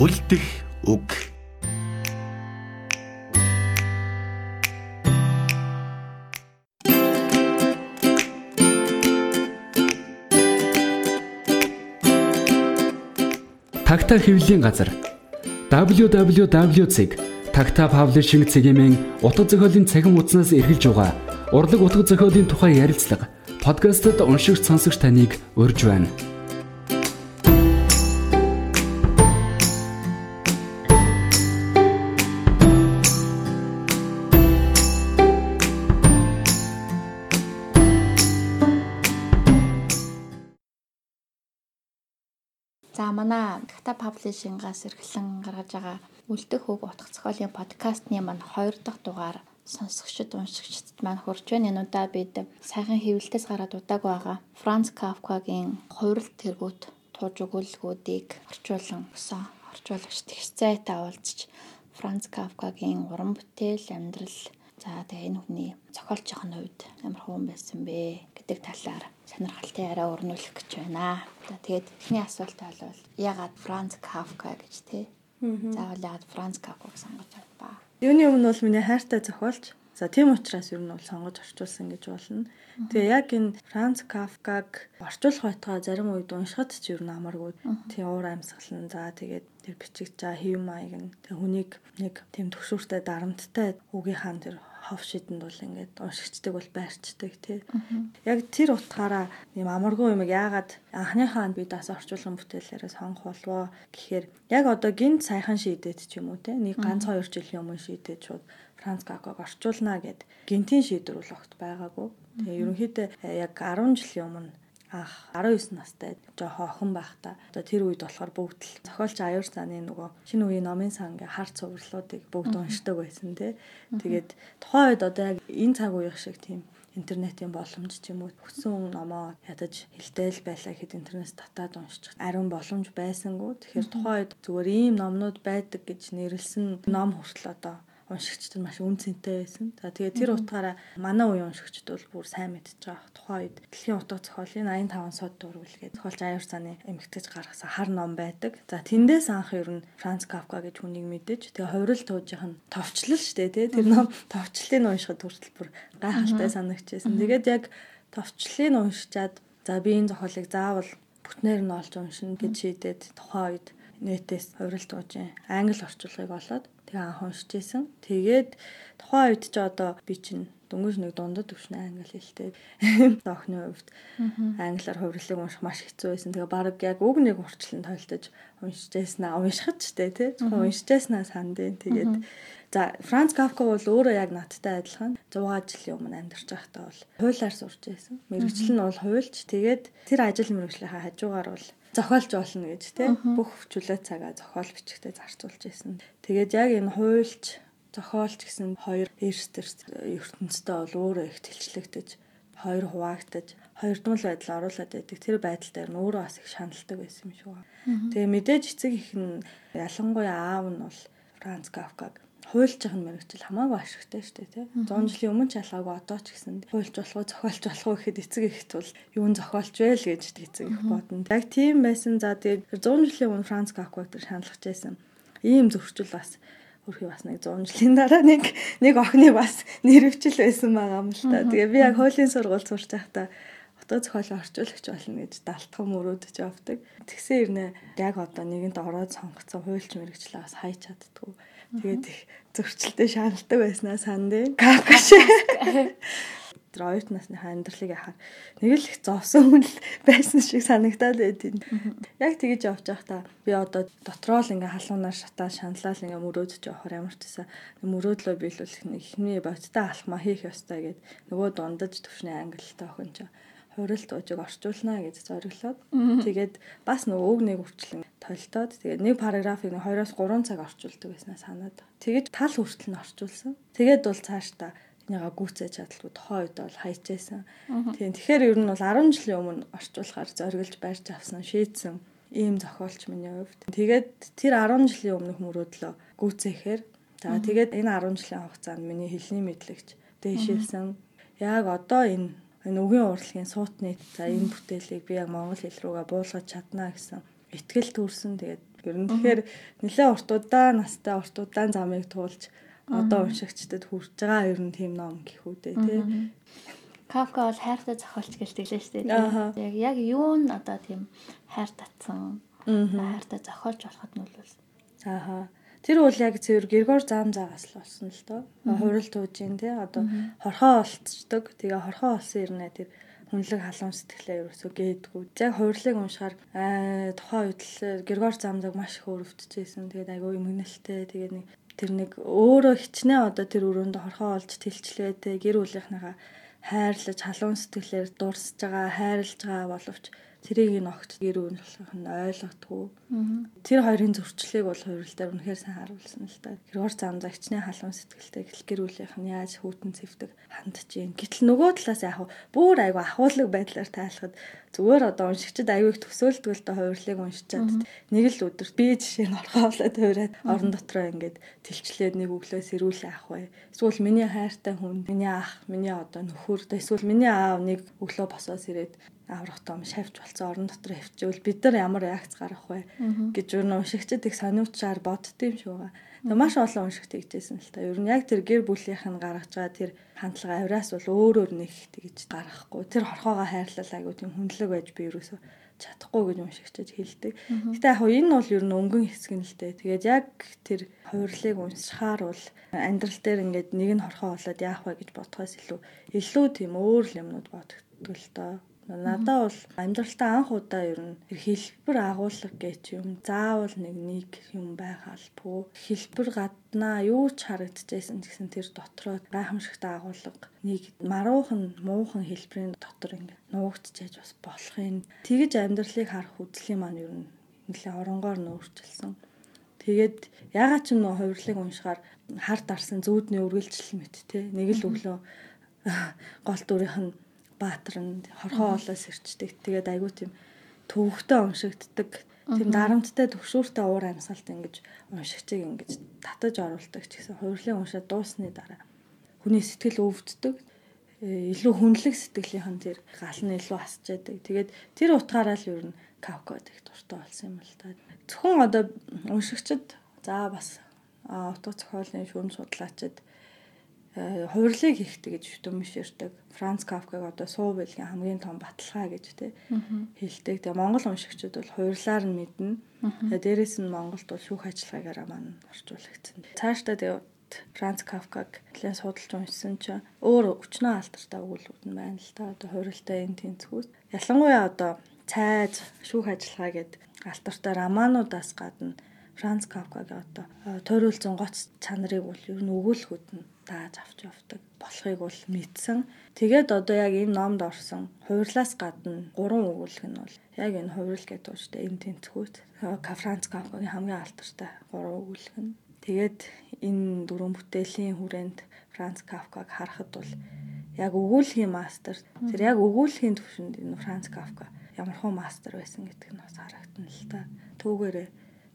үлдэх үг. Тагта хэвлэлийн газар цэгийн утга зохиолын цахим хуудаснаас эргэлж байгаа урлаг утга зохиолын тухай ярилцлага подкастт уншигч сонсогч таныг урьж байна. Манай Data Publishing-аас эрхлэн гаргаж байгаа Үлдэх хөг утга зохиолын подкастны маань 2 дахь дугаар сонсогчд уншигчдад маань хүрч байна. Энэ удаа бид сайхан хэвлэлтээс гараад удааг байгаа Франц Кафкагийн Хувирал тэргүүт тууж өгүүлгүүдийг орчуулан өсөн орчуулагч Тэгсцайтай уулзч Франц Кафкагийн уран бүтээл, амьдрал за тэгээ энэ хүний зохиолчийн хувьд ямар хүн байсан бэ гэдэг талаар сонирхолтой яриа өрнүүлэх гэж байна. За тэгээд эхний асуулт бол ягаад Франц Кафка гэж тий? Заавал ягаад Франц Кафкаг сонгож авбаа? Юуны өмнө бол миний хайртай зохиолч. За тийм учраас ер нь бол сонгож орчуулсан гэж болно. Тэгээ яг энэ Франц Кафкаг орчуулах байтугай зарим үед уншихад ч ер нь амаргүй. Тийм уур амьсгал нь за тэгээд тэр бичигч хэв маяг нь тэг хүнийг нэг тийм төгшүүртэй дарамттай үгийнхаа тэр хов шидэнд бол ингээд уншигчдаг бол байрчдаг тий. Яг тэр утгаараа юм амаргүй юм яагаад анхныхаа би даас орчуулгын бүтээлээрээ сонгох болвоо гэхээр яг одоо гинт сайхан шийдээд ч юм уу тий. Нэг ганц хоёр жилийн өмнө шийдээд шууд Франц Кафкаг орчуулнаа гэд гинтийн шийдвэр бол огт байгаагүй. Тэгээ ерөнхийдөө яг 10 жилийн өмнө ах 19 настай жоохон охин байхдаа одоо тэр үед болохоор бүгд л зохиолч аюур цааны нөгөө шинэ үеийн номын сан ингээ харц цувралуудыг бүгд уншдаг байсан тий. Тэгээд тухайн үед одоо яг энэ цаг үеих шиг тийм интернетийн боломж ч юм уу хүссэн номоо ядаж хилтэйл байлаа гэхэд интернет татаад уншчих ариун боломж байсангүй. Тэгэхээр тухайн үед зүгээр ийм номнууд байдаг гэж нэрлсэн ном хүртэл одоо уншигчд нь маш үн цэнтэй байсан. За тэгээ тэр утгаараа манай үеийн уншигчд бол бүр сайн мэдчихэж байгаа. Тухайн үед дэлхийн утга зохиолын 85 сод дурвэлгээ зохиолч аюур цааны эмгэгтэйч гаргасан хар ном байдаг. За тэндээс анх ер нь Франц Кафка гэж хүнийг мэдэж тэгээ хувирал туужийнх нь товчлол штэ тий тэр ном товчлыг уншихад хүртэл бүр гайхалтай санагдчихсэн. Тэгээд яг товчлыг уншичаад за би энэ зохиолыг заавал бүтнээр нь олж уншина гэж шийдээд тухайн үед нэтээс хувирал туужийн англи орчуулгыг олоод Тэгээ анх уншиж исэн. Тэгээд тухайн үед ч одоо би чинь дөнгөж нэг дундад төвшин англи хэлтэй. Охны хувьд англиар хувирлыг унших маш хэцүү байсан. Тэгээ баг яг үг нэг урчлан тойлтож уншиж яснаа уншихад ч тий, зөвхөн уншиж яснаа сандын. Тэгээд За Франц Кафка бол өөрөө яг надтай адилхан 100 жилийн өмнө амьдарч байхдаа бол хуулиар сурч байсан. Мэргэжил нь бол хуульч. Тэгээд тэр ажил мэргэжлийнхаа хажуугаар бол зохиолч болно гэж тий бүх хүчлээ цагаа зохиол бичгтээ зарцуулж байсан. Тэгээд яг энэ хуульч зохиолч гэсэн хоёр эрс төрс ертөнцтэй бол өөрөө их тэлчлэгдэж хоёр хуваагдаж хоёрдмол байдал оруулаад байдаг. Тэр байдал дээр нь өөрөө бас их шаналдаг байсан юм байна. Тэгээ мэдээж эцэг их нь ялангуяа аав нь бол Франц Кафкаг хуульч байгаа мэрэгчл хамаагүй ашигтай шүү дээ тий. 100 жилийн өмнө ч ялгаагүй одоо ч гэсэн хуульч болох уу зохиолч болох уу гэхэд эцэг ихт бол юун зохиолч вэ л гэж эцэг их бодно. Яг тийм байсан за тэгээд 100 жилийн өмнө Франц Кафка дээр шаналж байсан. Ийм зөрчил бас хөрхий бас нэг 100 жилийн дараа нэг нэг охины бас нэрвчл байсан байгаа юм л та. Тэгээ би яг хуулийн сургууль сурч байхдаа утга зохиолын орчуулагч болно гэж далтхан мөрөөдөж явдаг. Тэгсэн ирнэ яг одоо нэгэнт ороод сонгоцсон хуульч мэрэгчлээ бас хайч чаддгүй Тэгээд их зөрчилтэй шаналдаг байснаа санд. Кафкаш. Тэр оюут насны амьдралыг яхаар нэг л их зовсон хүн л байсан шиг санагдаад байдیں۔ Яг тэгэж явж байхдаа би одоо дотроо л ингээ халуунаар шатаа шаналал ингээ мөрөөдөж явахаар ямар ч гэсэн мөрөөдлөө биелүүлэх нэг ихний бодтой алхмаа хийх ёстой гэд нөгөө дундаж төвшний ангилалтай охин чинь хурилт уужиг орчуулна гэж зориглоод тэгээд бас нөгөө үг нэг үрчлэн толтоод тэгээд нэг параграфыг 2-оос 3 цаг орчуулдаг байснаа санаад. Тэгээд тал хүртэл нь орчуулсан. Тэгээд бол цаашдаа энийга гүйцээж чадлагүй тохоо үед бол хайчээсэн. Тийм тэгэхээр ер нь бол 10 жилийн өмнө орчуулахаар зориглож барьж авсан шийдсэн ийм зохиолч миний хувьд. Тэгээд тэр 10 жилийн өмнөх мөрөөдлөө гүйцээхээр за тэгээд энэ 10 жилийн хугацаанд миний хэлний мэдлэгч дээшилсэн. Яг одоо энэ энэ үгийн урлагийн суутны за энэ бүтээлийг би яг монгол хэл рүүгээ буулгаж чаднаа гэсэн итгэл төрсөн. Тэгээд Ер нь тэгэхээр нэлээд урт удаан настай урт удаан замыг туулж одоо уншигчдад хүрч байгаа ер нь тийм ном гэх үү тий. Кавка бол хайртай зохиолч гэж тэглэж штэ тий. Яг яг юу н одоо тийм хайр татсан хайртай зохиолч болоход нь бол ааха Тэр бол яг цэвэр Григор зам заагаас л болсон л доо. Хурал туужин тий одоо хорхоо олцдог. Тэгээ хорхоо олсон ирнэ тэр хүнлэг халуун сэтгэлээ ерөөсөө гээдгүү. Яг хуурлыг уншихаар аа тухайн үед л Григор замзаг маш их өөрөвдөжсэн. Тэгээд айгүй юм гэнэлтэй. Тэгээд нэг тэр нэг өөрөө хичнээн одоо тэр өрөөнд хорхоо олж тэлчлээ гэр бүлийнхнийгаа хайрлаж халуун сэтгэлээр дурсаж байгаа хайрлаж байгаа боловч тэрийг нь огт гэр бүлийнх нь ойлгодгүй. Тэр хоёрын зөрчлийг бол хувирлаар үнэхээр сайн харуулсан л та. Гэргор зам загчны халуун сэтгэлтэй гэл гэр бүлийнх нь яаж хүүтэн цэвдэг хандж гин. Гэтэл нөгөө талаас яг бүр айгу ахуулаг байдлаар тайлахад зүгээр одоо уншигчд аюу их төсөөлдөг л та хувирлыг уншичаад нэг л өдөрт би жишээ нь орхоолоод хувираад орон дотроо ингээд тэлчлээд нэг өглөөс ирүүл авах бай. Эсвэл миний хайртай хүн, миний ах, миний одоо нөхөр, эсвэл миний аав нэг өглөө босоос ирээд аврах том шавж болцсон орон дотор хөвчөөл бид нар ямар реакц гаргах вэ гэж юу уншигчд их сониучаар боддсон юм шиг байгаа. Маш олон уншигт хийжсэн л та. Ер нь яг тэр гэр бүлийнх нь гаргаж байгаа тэр хандлага авираас бол өөрөөр нэг тэгж гаргахгүй. Тэр хорхоогоо хайрлал айгу тийм хүндлэг байж би ерөөсөө чадахгүй гэж уншигчд хэлдэг. Гэтэ яг энэ бол ер нь өнгөн хэсэг нь л дээ. Тэгээд яг тэр хувирлыг уншихаар бол амьдрал дээр ингээд нэг нь хорхоо болоод яах вэ гэж бодхоос илүү илүү тийм өөр юмнууд бодогддог л доо. Надаа бол амьдралтаа анх удаа ер нь хэлбэр агуулга гэж юм заавал нэг нэг юм байхалбгүй. Хэлбэр гаднаа юу ч харагдчихсэн гэсэн тэр дотроо гайхамшигтай агуулга нэг маруухан муухан хэлбэрийн дотор ингэ нуугдчихэж бас болох юм. Тэгэж амьдралыг харах үзлийн маань ер нь нэлээ оронгоор нөөрчилсөн. Тэгээд ягаад ч нөө хувирлыг уншихаар хар дарсан зүүдний үргэлжлэл мэт те нэг л өглөө гол дүрийнх нь баатар нь хорхоо олоос ирчдэг. Тэгээд айгүй тийм төвөгтэй уншигддаг. Тийм дарамттай төвшүүртэй уур амьсгалт ингэж уншигчийг ингэж татаж оруулдаг ч гэсэн хувирлын уншаад дуусны дараа хүний сэтгэл өвддөг. Э, илүү хүнлэг сэтгэлийнхэн тэр гал нь илүү асч яадаг. Тэгээд тэр утгаараа л ер нь Кавкад их дуртай болсон юм л та. Зөвхөн одоо уншигчд за бас утга зохиолын шүүм судлаачид хувирлыг хийхтэй гэж хөтөмөш ирдэг. Франц Кафкаг одоо суу билгийн хамгийн том баталгаа гэж тий хэлдэг. Тэгээ Монгол уншигчид бол хувирлаар нь мэднэ. Тэгээ дээрэс нь Монголд бол шүүх ажиллагаагаараа маань орчуулагдсан. Цаашдаа тэгээ Франц Кафкаг нэлээд судалж уншсан чинь өөр өчнөө алдартай өгүүлбэр нь байна л та. Одоо хувирлтай энэ тэнцвүүс. Ялангуяа одоо цайз шүүх ажиллагаа гэдэг алдартай романуудаас гадна Франц Кафкагийн одоо э, тойруулсан гоц чанарыг бол ер нь өгүүлэхүүд нь дааж авч явдаг болохыг бол мэдсэн. Тэгээд одоо яг энэ номд орсон хувирлаас гадна гурван өгүүлэг нь бол яг энэ хувирал гэдэг ууштай энэ тэнцвүүт Франц Кафкагийн хамгийн алдартай гурван өгүүлэг нь. Тэгээд энэ дөрвөн бүтээлийн хүрээнд Франц Кафкаг харахад бол яг өгүүлэхийн мастер тэр яг өгүүлэхийн төвшөнд энэ Франц Кафка ямархуу мастер байсан гэдэг нь бас харагдана л та. Түүгээрээ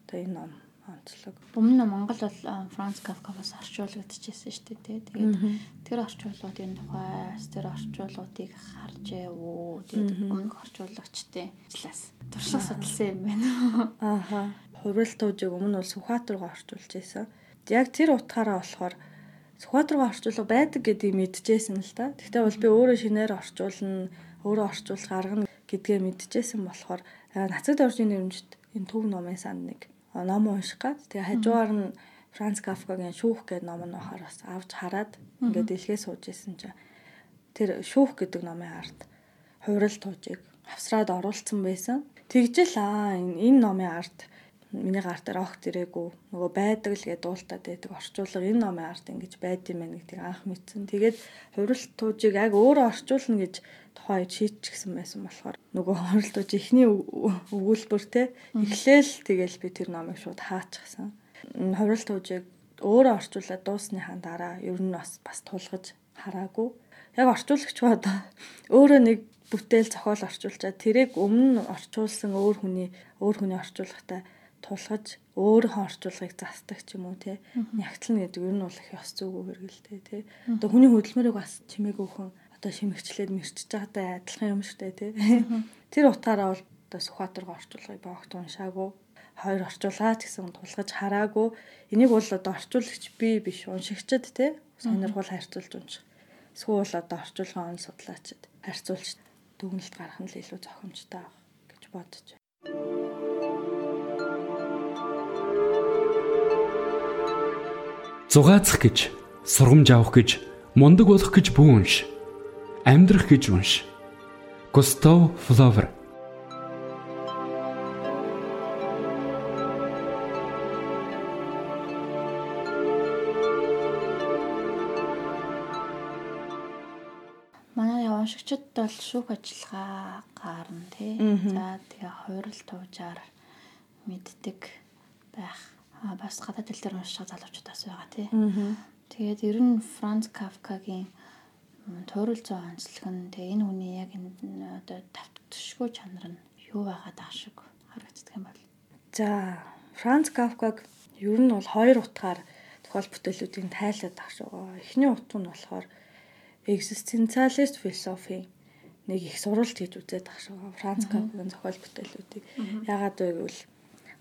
одоо энэ ном онцлог. Өмнө нь Монгол бол Франц Кафка бас орчуулагдчихсэн шүү дээ. Тэгээд тэр орчуулгуудын тухай тэр орчуулгуудыг харж явуу. Тэгээд өмнөх орчуулагчдын ажиллаас турших судалсан юм байна. Ааха. Хувирал туужиг өмнө бол Сүхбаатарга орчуулж байсан. Яг тэр утгаараа болохоор Сүхбаатарга орчуулга байдаг гэдгийг мэдчихсэн л та. Гэхдээ бол би өөрөө шинээр орчуулна, өөрөө орчуулах арга гэдгээ мэдчихсэн болохоор нацад оржийн нэрмжт энэ төв номын санд нэг ном унших гад тэгээ хажуугаар нь Франц Кафкагийн шүүх гэдэг ном нь бахаар бас авч хараад ингээд дэлхээ сууж исэн чинь тэр шүүх гэдэг номын ард хувирал туужийг авсраад оруулсан байсан. Тэгжэл аа энэ номын ард миний гар дээр огт ирээгүй нөгөө байдаг л гэдэг дуултаад байдаг орчуулга энэ номын ард ингэж байд юм байна гэдгийг анх мэдсэн. Тэгээд хувирал туужийг яг өөрөө орчуулна гэж тухайд шийдчихсэн байсан болохоор нөгөө хоролдож ихний өгүүлбэр те эхлээл тэгэл би тэр номыг шууд хаачихсан. Хорол туужийг өөрөө орчуулад дуусныхаа дараа ер нь бас бас тулгаж хараагүй. Яг орчуулагч одоо өөрөө нэг бүтээл зохиол орчуулчаад тэрийг өмнө орчуулсан өөр хүний өөр хүний орчуулгатай тулгаж өөрийнхөө орчуулгыг застдаг ч юм уу те. Нягтлна гэдэг ер нь бол их ёс зүгөө хэрэгэлтэй те. Одоо хүний хөдөлмөрийг бас чимээгүй хүн одоо шимэгчлээд мэрчж байгаатай адилхан юм шигтэй тий. Тэр утгаараа бол одоо Сүхбаатарга орчуулгыг боогт уншаагүй. хоёр орчуулаач гэсэн тулгаж хараагүй. Энийг бол одоо орчуулагч би биш уншигчд те сонирхол харьцуулж унших. Эсвэл одоо орчуулгын он судлаачид харьцуулж дүгнэлт гаргах нь л илүү зохимжтой байх гэж бодож байна. Зугаацах гэж, сургамж авах гэж, мундаг болох гэж бүү унш. Амьдрах гэж унш. Густав Флавер Манай уншигчид бол шүүх ажиллагаа гарна тий. За тэгээ хувирал туужаар мэддэг байх. А бас гадаад хэл дээр унших залуучуудаас байгаа тий. Тэгээд ер нь Франц Кафкагийн туурал зоо онцлог нь тэгээ энэ хүний яг энэ одоо тавтшгүй чанар нь юу байгаад байгаа шиг харагддаг юм бол. За Франц Кафкаг ер нь бол хоёр утгаар тохиол бүтээлүүдийг тайлаад шүү. Эхний утга нь болохоор экзистенциалист философи нэг их суралт хийж үзээд шүү. Франц Кафкагийн зохиол бүтээлүүдийг ягаад вэ гэвэл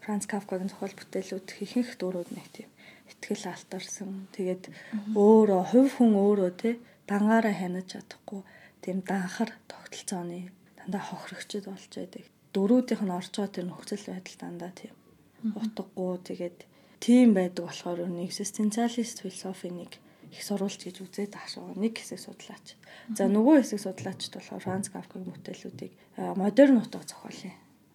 Франц Кафкагийн зохиол бүтээлүүд ихэнх дөрүүд нэг тийм ихтгэл алтарсан. Тэгээд өөрөө хувь хүн өөрөө те дангаараа хянаж чадахгүй тийм данхар тогтолцооны дандаа хохирогчд болж байдаг. Дөрүүдийнх нь орцоо тэр нөхцөл байдал дандаа тийм утгагүй тэгээд тийм байдаг болохоор нэг экзистенциалист философиныг их сурвалж гэж үзээд ахшаа нэг хэсэг судлаач. За нөгөө хэсэг судлаачд болохоор Франц Кафкагийн бүтээлүүдийг модерн утга зохиолын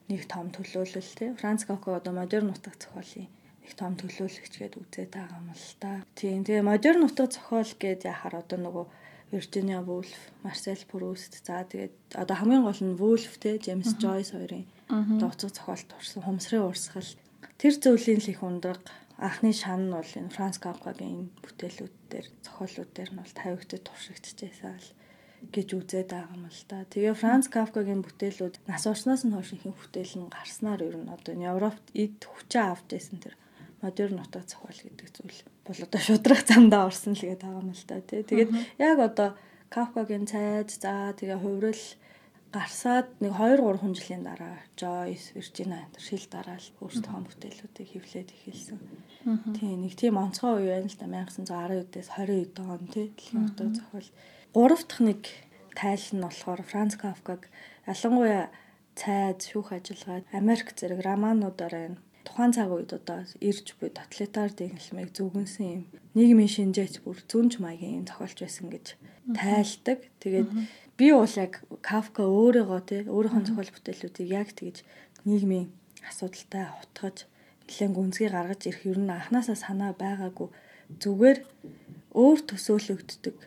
нэг том төлөөлөл тий. Франц Кафка одоо модерн утга зохиолын их том төлөөлөгч гээд үзээд байгаа юм л та. Тийм. Тэгээ модерн утга зохиол гээд яхаар одоо нөгөө Virginia Woolf, Marcel Proust за тэгээд одоо хамгийн гол нь Woolf те James Joyce хоёрын дууцаг зохиолт орсон Хумсрын урсгал тэр зөвлийн л их ундраг анхны шан нь бол энэ Франц Кафкагийн бүтээлүүд дээр зохиолууд дээр нь бол тавигдад туршигдчихсан л гэж үзээд байгаа юм л та. Тэгээ Франц Кафкагийн бүтээлүүд нас орсноос нь хойш ихэнх бүтээл нь гарснаар ер нь одоо Европт эд хүчээ авч байсан тэр модерн утга зохиол гэдэг зүйл бол одоо шудрах замдаа орсон л гэдэг байгаа юм л та тий. Тэгээд яг одоо Кафкагийн цайд за тэгээ хувирал гарсаад нэг 2 3 жилийн дараа Joyce, Virginia энэ шил дараал өөрсдөө бүтээлүүдийг хэвлээд эхэлсэн. Тийм нэг тийм онцгой үе байна л да 1919-ээс 20 он тий дэлхийн утга зохиол. Гурав дахь нэг тайл нь болохоор Франц Кафкаг ялангуяа цайд шүүх ажиллагаа Америк зэрэг романуудаараа тухайн цаг үед одоо ирж буй тоталитар дэглэмийг зүгэнсэн юм. Нийгмийн шинжээч бүр зүнж маягийн юм зохиолч байсан гэж тайлдаг. Тэгээд би уул яг Кафка өөрийгөө тий өөрийнхөө зохиол бүтээлүүдийг яг тэгж нийгмийн асуудалтай утгаж нэлээд гүнзгий гаргаж ирэх юм нь анханасаа санаа байгаагүй. Зүгээр өөр төсөөлөгддөг.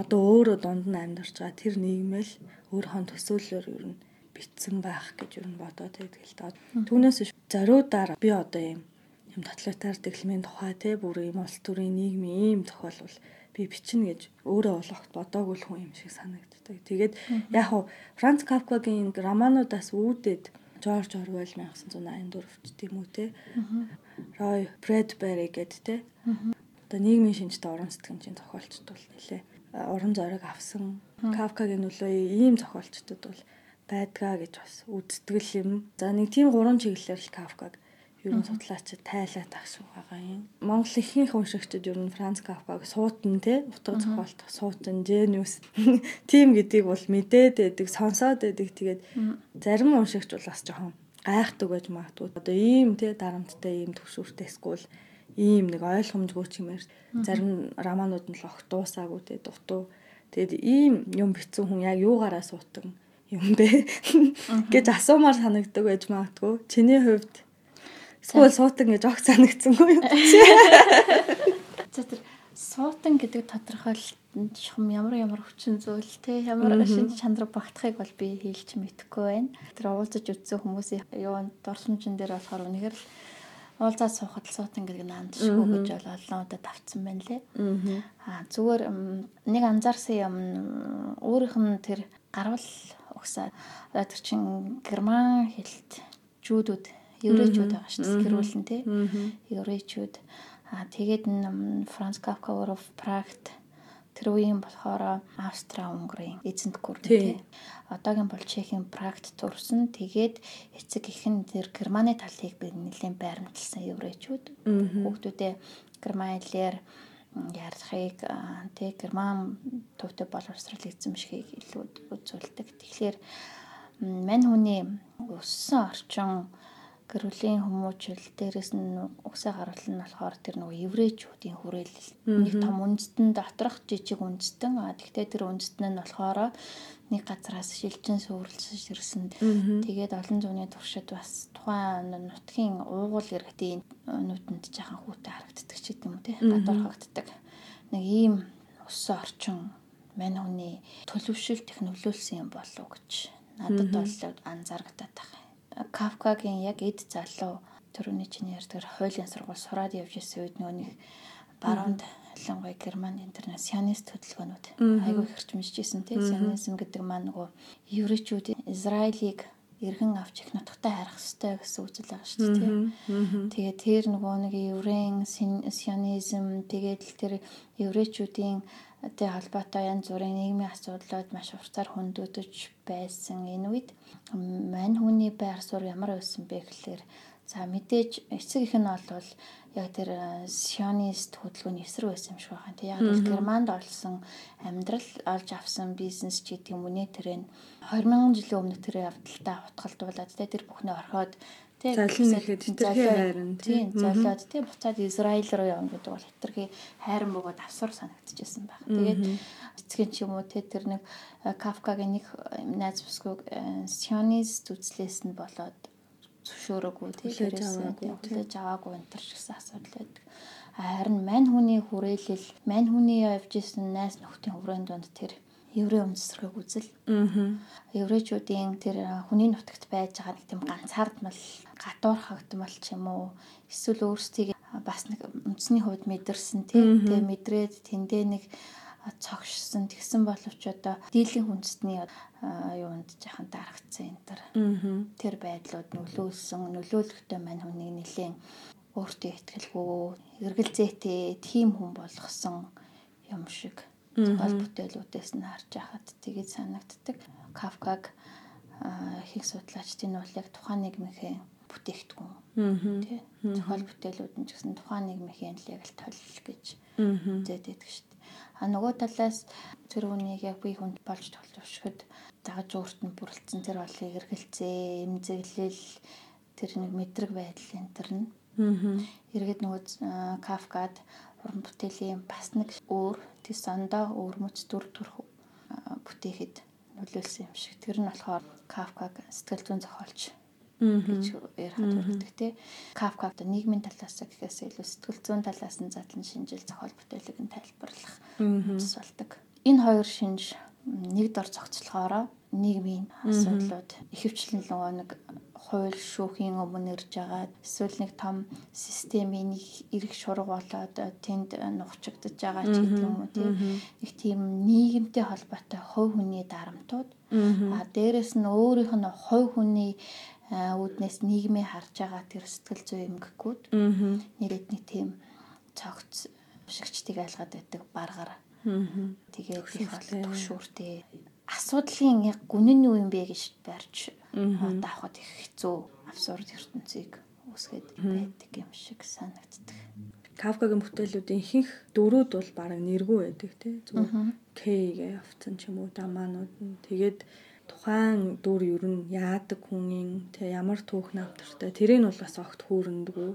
Одоо өөрөө дунд нь амьдарч байгаа тэр нийгмэл өөрийнхөө төсөөллөөр ер нь битсэн байх гэж юу н бодоод байдаг л доо. Түүнээс зориудаар би одоо юм юм тоталитар дэглэмийн тухай те бүр юм улс төрийн нийгмийн ийм зохиол бол би бичнэ гэж өөрөө болохт бодоогүй л хүн юм шиг санагддаг. Тэгээд яг хуу Франц Кафкагийн романуудаас үүдээд Жорж Орвел 1984 тийм үү те. Рой Брэдбери гэдэг те. Одоо нийгмийн шинжтэй уран сэтгэмжийн зохиолчд бол нэлээ уран зориг авсан. Кафкагийн нөлөө ийм зохиолчдод бол байдгаа гэж бас үзтгэл юм. За нэг тийм гурван чиглэлээр л Кафкаг ер нь судлаачид тайлаад шиг байгаа юм. Монгол ихэнх уншигчид ер нь Франц Кафкаг суутан те утга зохиолт суутан genius тийм гэдгийг бол мэдээд байдаг, сонсоод байдаг. Тэгээд зарим уншигч бол бас жоохон гайхдаг байж магадгүй. Одоо ийм те дарамттай ийм төвшүүртэй эсвэл ийм нэг ойлгомжгүй ч юмэр зарим романууд нь л огт дуусаагүй те дутуу. Тэгэд ийм юм битсэн хүн яг юугаараа суутан юм бэ гэж асуумаар санагддаг байж магадгүй. Чиний хувьд эсвэл суутан гэж огт санагдсангүй юу? За тэр суутан гэдэг тодорхойлолт чухам ямар ямар хүчин зүйл те ямар шинж чанар багтахыг бол би хэлж мэдэхгүй байна. Тэр уулзаж үзсэн хүмүүсийн юу дурсамжин дээр болохоор үнэхээр л уулзаад суухад л суутан гэдэг нь анд шүү гэж бол олон удаа тавцсан байна лээ. Аа зүгээр нэг анзаарсан юм өөрийнх нь тэр гарвал угсаа тэр чин герман хэлт жүүдүүд еврейчүүд байгаа шүү дээ гэрүүлэн тий. Еврейчүүд. Аа тэгээд Франц Кафка өөрөө Прагт Тэр үеийн болохоор Австро-Унгарын эзэнт гүрэн тий. Одоогийн бол Чехийн Прагт төрсөн. Тэгээд эцэг ихэн тэр Германы талыг би нэлээд байрамталсан еврейчүүд. Хүүхдүүдээ Германилэр ярихыг тий Герман төвтэй боловсрол эзэмшихийг илүү үзүүлдэг. Тэгэхээр мань хүний өссөн орчин гэрүүлийн хүмүүжил дээрэс нь угсаа гаргал нь болохоор тэр нөгөө еврейчүүдийн хүрээлэл. Нэг том үндэстэн доторх жижиг үндэстэн. А тэгтээ тэр үндэстэн нь болохоор нэг газараас шилжин сүрэлсэж ирсэн. Тэгээд олон зууны туршид бас тухайн нутгийн уугуул иргэдийн нүдэнд жахан хүүтэй харагддаг ч гэдэм үү те гадуур хагддаг. Нэг ийм өссөн орчин мань хүний төлөвшөлт их нөлөөлсөн юм болов гэж надад бол анзаарагдаад байна Кавкагийн яг эд залуу төрөний чиний ярьдаг хуулийн сургууль сураад явж исэн үед нөгөө нэг баруунд ялангуяа герман интернасионалист хөдөлгөөнүүд айгүй хэрчмжиж исэн тийм сионизм гэдэг маань нөгөө еврейчүүд Израилийг эргэн авч их нутагтай харах хэрэгтэй гэсэн үзэл байгаа шүү дээ тийм. Тэгээд тэр нөгөө нэг еврейн сионизм тэгээд тэр еврейчүүдийн тэ холбоотой янз бүрийн нийгмийн асуудлууд маш уртаар хөндөгдөж байсан энэ үед мань хүний байр суурь ямар байсан бэ гэхлээр за мэдээж эцэг их нь бол яг тэр э, сионист хөдөлгөөний эсрэг байсан юм шиг байна. Тэг яг л Германд олсон амьдрал олж авсан бизнес ч гэдэг юм уу нэ тэр нь 2000 жилийн өмнө тэр явдалтай утгалтуулаад тэр бүхнээ орхиод Тий. Залин нэхэд хитрхи хайрын тий. Золиод тий буцаад Израиль руу явна гэдэг бол хитрхи хайран бөгөөд авсар санагдчихсан баг. Тэгээд эцгийн ч юм уу тий тэр нэг Кафкагийн нэг найз бүсгүй сионист үзлээс нь болоод зөвшөөрөөгүй тий. Тэрээс аваагүй энэ төр гэсэн асуудал байдаг. Харин мань хүний хүрээлэл, мань хүний явж исэн найз нөхдийн хүрээнд донд тэр еврей үндэсрэг үзэл. Еврейчүүдийн тэр хүний нутагт байж байгаа нэг тийм ганцаардмал гадуур хагдмал ч юм уу эсвэл өөрсдийг бас нэг үндэсний хувьд мэдэрсэн тийм тэгээ мэдрээд тэндээ нэг цогшсон тэгсэн боловч одоо дийлэн хүнсний юунд жахан дарагдсан энэ төр. Тэр байдлууд нөлөөлсөн нөлөөлөхтэй мань хүнийг нэлээд өөртөө ихтгэлгүй эргэлзээтэй тийм хүн болгосон юм шиг зохиол бүтээлүүдээс нь харж байхад тэгээд санагддаг. Кавкаг их судлаачдын бол яг тухайн нийгмийнхээ бүтээгдэхүүн тий зохиол бүтээлүүд нь ч гэсэн тухайн нийгмийн яг л толил гэж байдаг шүү дээ. А нөгөө талаас тэр үнийг яг бие хүнд болж төлөвшөхөд дагаж өөрт нь бүрэлдсэн тэр болыг эргэлзээ, эмзэглэл тэр нэг мэдрэг байдал энэ төр нь. Иргэд нөгөө Кавкад уран бүтээлийн бас нэг өөр тэс ондоо өөрмөц дүр төрх бүтээхэд нөлөөлсөн юм шиг. Тэр нь болохоор Кавкаг сэтгэл зүйн зохиолч гэж ярихад хүрдэг тий. Одоо нийгмийн талаас гэхээс илүү сэтгэл зүйн талаас нь задлан шинжил зохиол бүтээлэг нь тайлбарлах зүс болдог. Энэ хоёр шинж нэг дор зохицлохоороо нийгмийн асуудлууд ихэвчлэн нөгөө нэг хууль шүүхийн өмнө ирж байгаа. Эсвэл нэг том системийн нэг эрх шург болоод тэнд нухчигдж байгаа ч гэдэг юм уу тийм нэг тийм нийгэмтэй холбоотой хувь хүний дарамтууд. А дээрэс нь өөрийнх нь хувь хүний үүднээс нийгмээ харж байгаа тэр сэтгэл зүй эмгэгүүд нэрэд нэг тийм цогц шигчдийг айлгаад байдаг баргаар тэгээд их бол төвшүүртэй асуудлын яг гүн нь юу юм бэ гэж барьж даахад их хэцүү абсурд ертөнцийг үүсгээд байдаг юм шиг санагддаг. Кавкагийн бүтээлүүдийн ихэнх дөрүүд бол бараг нэргүй байдаг тий. Зүгээр К-гээ авцсан ч юм уу дамаанууд нь тэгээд тухайн дүр ер нь яадаг хүнийн тэг ямар түүх навтартай тэрийг нь бол бас огт хүүрнэдэггүй.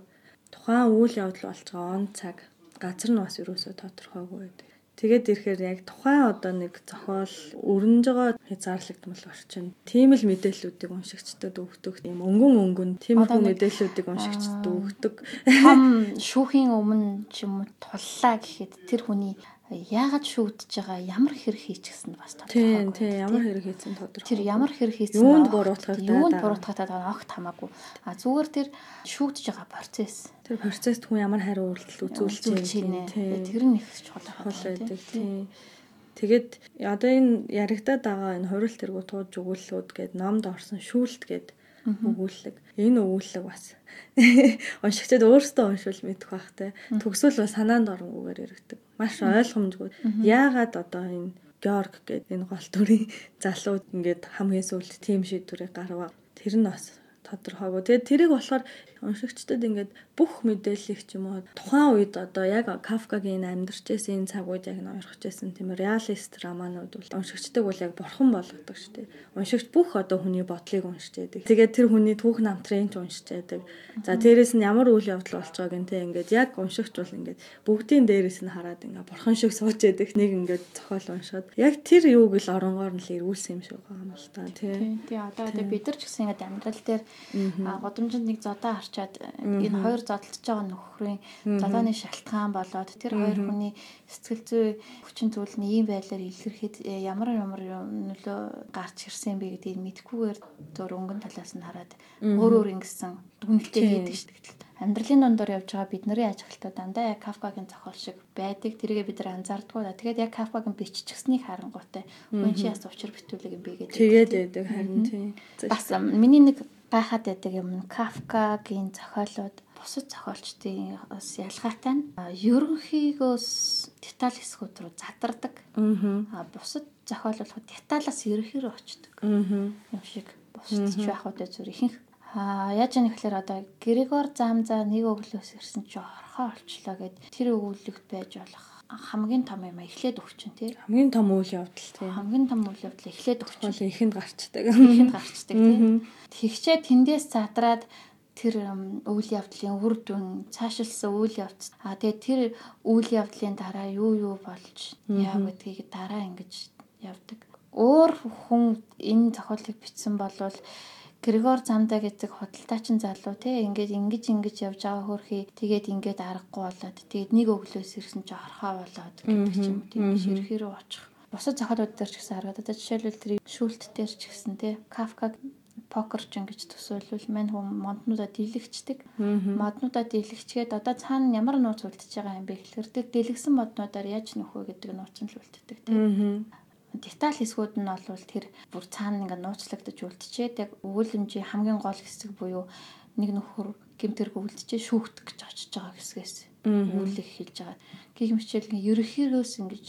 Тухайн үйл явдал болж байгаа он цаг газар нь бас ерөөсөө тодорхойгүй байдаг. Тэгээд ирэхээр яг тухайн одоо нэг зохиол өрнөж байгаа хязгаарлагдмал орчин. Тийм л мэдээллүүдийг уншигчдад өгдөг. Тийм өнгөн өнгөн тиймэрхүү мэдээллүүдийг уншигчдад өгдөг. Том шүүхийн өмнө ч юм уу туллаа гэхэд тэр хүний яагаад шүүдж байгаа ямар хэрэг хийчихсэн бас тодорхой. Тийм тийм ямар хэрэг хийсэн тодорхой. Тэр ямар хэрэг хийсэн юунд буруутгах юунд буруутгах байгаа огт хамаагүй. А зүгээр тэр шүүдж байгаа процесс. Тэр процесст хүн ямар хариу үйлдэл үзүүлж байна. Тэр нь их чухал байдаг тийм. Тэгээд одоо энэ яригадаад байгаа энэ хурил тэргүү тууж өгүүллүүд гээд номд орсон шүүлт гээд өгүүлэг. Энэ өгүүлэг бас уншигчдад өөрсдөө уншвал мэдэх бах те. Төгсөл бас санаанд оронгүйгээр яригдаг. Маш ойлгомжгүй. Яагаад одоо энэ Георг гэдэг энэ гол дүрийн залуу ингээд хамгийн сүүлд тим шийдвэрийг гаргав. Тэр нь бас тодорхойгүй. Тэгээд тэрийг болохоор уншигчдад ингээд бүх мэдээллийг ч юм уу тухайн үед одоо яг Кафкагийн амьдарч байсан энэ цаг үед яг байсан тийм реалист романууд бол уншигчдаг бол яг бурхан болгодог шүү дээ. Уншигч бүх одоо хүний бодлыг уншиж яадаг. Тэгээд тэр хүний түүх намтрын ч уншиж яадаг. За дээрэс нь ямар үйл явдал болж байгааг нь тийм ингээд яг уншигч бол ингээд бүгдийн дээрэс нь хараад ингээд бурхан шиг сууж яадаг. Нэг ингээд зохиол уншаад яг тэр юуг л оронгоор нь л ирүүлсэн юм шиг байгаа юм л та тийм. Тийм одоо бид нар ч гэсэн ингээд амьдрал дээр годомжинд нэг зодоо харчаад энэ хоёр зодтолж байгаа нөхрийн зодооны шалтгаан болоод тэр хоёр хүний сэтгэл зүй хүчин зүйл нь ийм байдлаар илэрхэд э, ямар ямар нөлөө гарч ирсэн бэ гэдгийг мэдхгүйгээр зөөр өнгөн талаас нь хараад өөр өөр ингэсэн дүгнэлтээ хийдэг шүү дээ амьдралын дундор явж байгаа бидний ажиглалтууд дандаа яг Кафкагийн зохиол шиг байдаг. Тэргээ бид нар анзаардгүй да. Тэгээд яг Кафкагийн биччихснийг харангуйтай хүн чи яс учир битүүлэг юм бэ гэдэг. Тэгээд байдаг харин тийм. Бас миний нэг гайхаад байдаг юм Кафкагийн зохиолууд бусад зохиолчдын бас ялгаатай нь ерөнхийгөөс деталь хэсгүүд рүү задардаг. Аа бусад зохиол болоход деталаас ерөнхийрөө очдог. Аа юм шиг бусад ч байх удаа зүр ихэнх Аа яаж яах гэхээр одоо Григор Замза нэг өглөөс ирсэн чи орхоо олчлоо гэд тэр өгүүлэгт байж болох хамгийн том юм эхлээд өгчин тий. Хамгийн том үйл явдал тий. Хамгийн том үйл явдал эхлээд өгчин. Бол ихэнд гарчдаг. Ихэнд гарчдаг тий. Тэгчээ тэндээс задраад тэр үйл явдлын үр дүн цаашилсан үйл явц. А тэгээ тэр үйл явдлын дараа юу юу болж яа гэдгийг дараа ингэж явдаг. Өөр хүн энэ зохиолыг бичсэн болвол Григор Замда гэдэг худалдаачин залуу те ингээд ингэж ингэж явж байгаа хөрхий тэгээд ингээд аргагүй болоод тэгээд нэг өглөөс ирсэн чи орхоо болоод гэдэг юм тийм биш ерхий рүү очих. Бусад зохиолууд дээр ч гэсэн харагдаад жишээлбэл тэр шүүлт дээр ч гэсэн те Кафка покерч ингэж төсөөлвөл мань хүм моднуудаа дийлэгчдэг. Моднуудаа дийлэгчгээд одоо цаана ямар нууц үлдчихэж байгаа юм бэ гэхээр тэр дийлэгсэн моднуудаар яаж нөхөө гэдэг нууц нь л үлддэг тийм деталь хэсгүүд нь бол тэр бүр цаана ингээ нууцлагдаж үлдчихэд яг өгүүлэмжийн хамгийн гол хэсэг буюу нэг нөхөр гэмтэрг үлдчихээ шүүхтэх гэж очиж байгаа хэсгээс үүлэх хэлж байгаа. Гэх мэтчил ерөнхийдөөс ингэж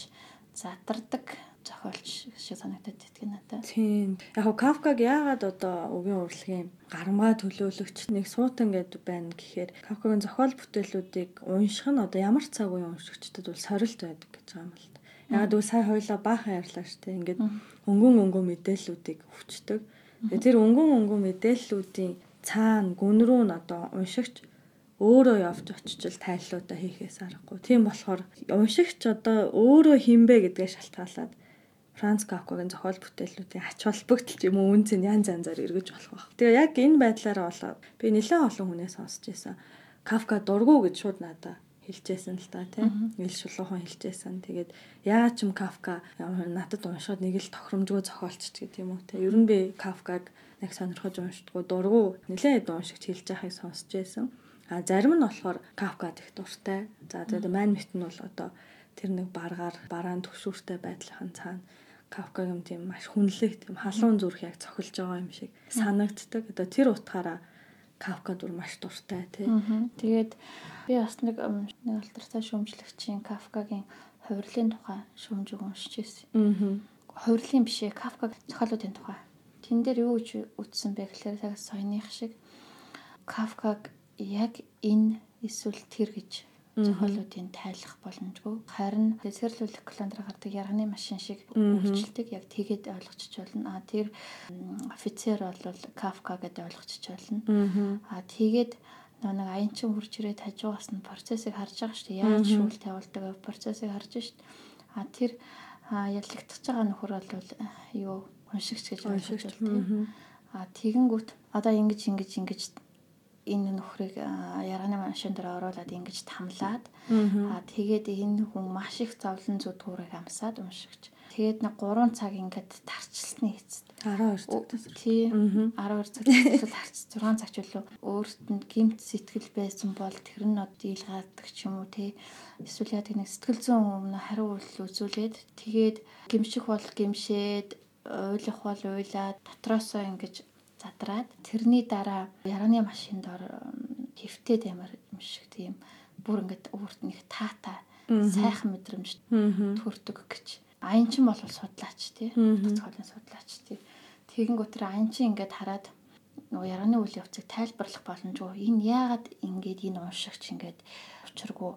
задардаг зохиолч шиг санагдаад байдаг надад. Тийм. Яг нь Кафкаг яагаад одоо өгийн урлагийн гармаа төлөөлөгч нэг суутан гэдэг байна гэхээр Кафкагийн зохиол бүтээлүүдийг унших нь одоо ямар цаг үеийн уншигчдад бол сорилт байдаг гэж байгаа юм л Ягаад гэвэл сая хоёлаа баахан ярьлаа шүү дээ. Ингээд өнгөн өнгөн мэдээллүүдийг. Тэгээ тэр өнгөн өнгөн мэдээллүүдийн цаана гүн рүү н одоо уншигч өөрөө явж очичл тайллуудаа хийхээс аргагүй. Тийм болохоор уншигч одоо өөрөө хинбэ гэдгээ шалтгаалаад Франц Кафкагийн зохиол бүтээлүүдийн ач холбогдол юм уу үнц нь янз янзаар эргэж болох байх. Тэгээ яг энэ байдлаараа болоод би нэлээд олон хүнээс сонсч байсан. Кафка дургу гэж шууд надаа хэлжсэн л та тийм ил шулуухан хэлжсэн. Тэгээд яагаад ч юм Кафка надад уншаад нэг л тохиромжгүй зохиолч гэдэг юм уу те. Ер нь би Кафкаг нэг сонирхож уншдаггүй дургу нэлээд уншигч хэлж байхыг сонсч байсан. А зарим нь болохоор Кафкад их дуртай. За тэгээд мань мэт нь бол одоо тэр нэг баргаар бараан төвшүүртэй байдлахын цаана юм тийм маш хүнлэг тийм халуун зүрх яг цохилж байгаа юм шиг санагддаг. Одоо тэр утгаараа Кафка дур маш дуртай тий. Тэгээд Би бас нэг нэг алтартай шүүмжлэгчийн Кафкагийн хувирлын тухай шүүмжиг уншиж. Аа. Хувирлын биш ээ, Кафкаг зохиолуудын тухай. Тэн дээр юу гэж үтсэн бэ гэхээр цаг соёных шиг Кафкаг яг энэ эсвэл тэр гэж зохиолуудын тайлах боломжгүй. Харин цэцэрлүүлэх календар гардаг ярганы машин шиг үйлчлдэг. Яг тэгээд ойлгочих болно. А тэр офицер бол Кафка гэдэг ойлгочих болно. А тэгээд нэг аянчин хурж ирээд хажуугаас нь процессыг харж байгаа шүү дээ. Яаж шүүл тавилдаг процессыг харж шүү дээ. А тэр яллагдчихж байгаа нөхөр бол юу уншигч гэж ойлгож байна. А тэгэнгүүт одоо ингэж ингэж ингэж энэ нөхрийг ярганы машин дээр оруулаад ингэж тамлаад а тэгээд энэ хүн маш их зовлон зүдгүүрийг амсаад уншигч. Тэгээд нэг 3 цаг ингээд тарчилсны эцэст. 12 цагтаас тий. 12 цагтаас харц 6 цаг ч үлээ. Өөрт нь гимт сэтгэл байсан бол тэр нь од дийлгаадаг ч юм уу тий. Эсвэл яг нэг сэтгэл зүйн өмнө хариу үйлдэл үзүүлээд тэгээд гимших бол гимшээд уйлах бол уйлаад дотроосоо ингэж задраад тэрний дараа яраны машинд ор хөвтөд ямар юм шиг тийм бүр ингээд өөрт нэг таата сайхан мэдрэмж төрдөг гэж. Аян чин бол судлаач тий. Тоцгоолын судлаач тий. Тэгэнгүүт тэр аян чин ингээд хараад нөгөө ярганы үйл явцыг тайлбарлах боломжгүй. Энэ яагаад ингээд энэ уншигч ингээд учиргүй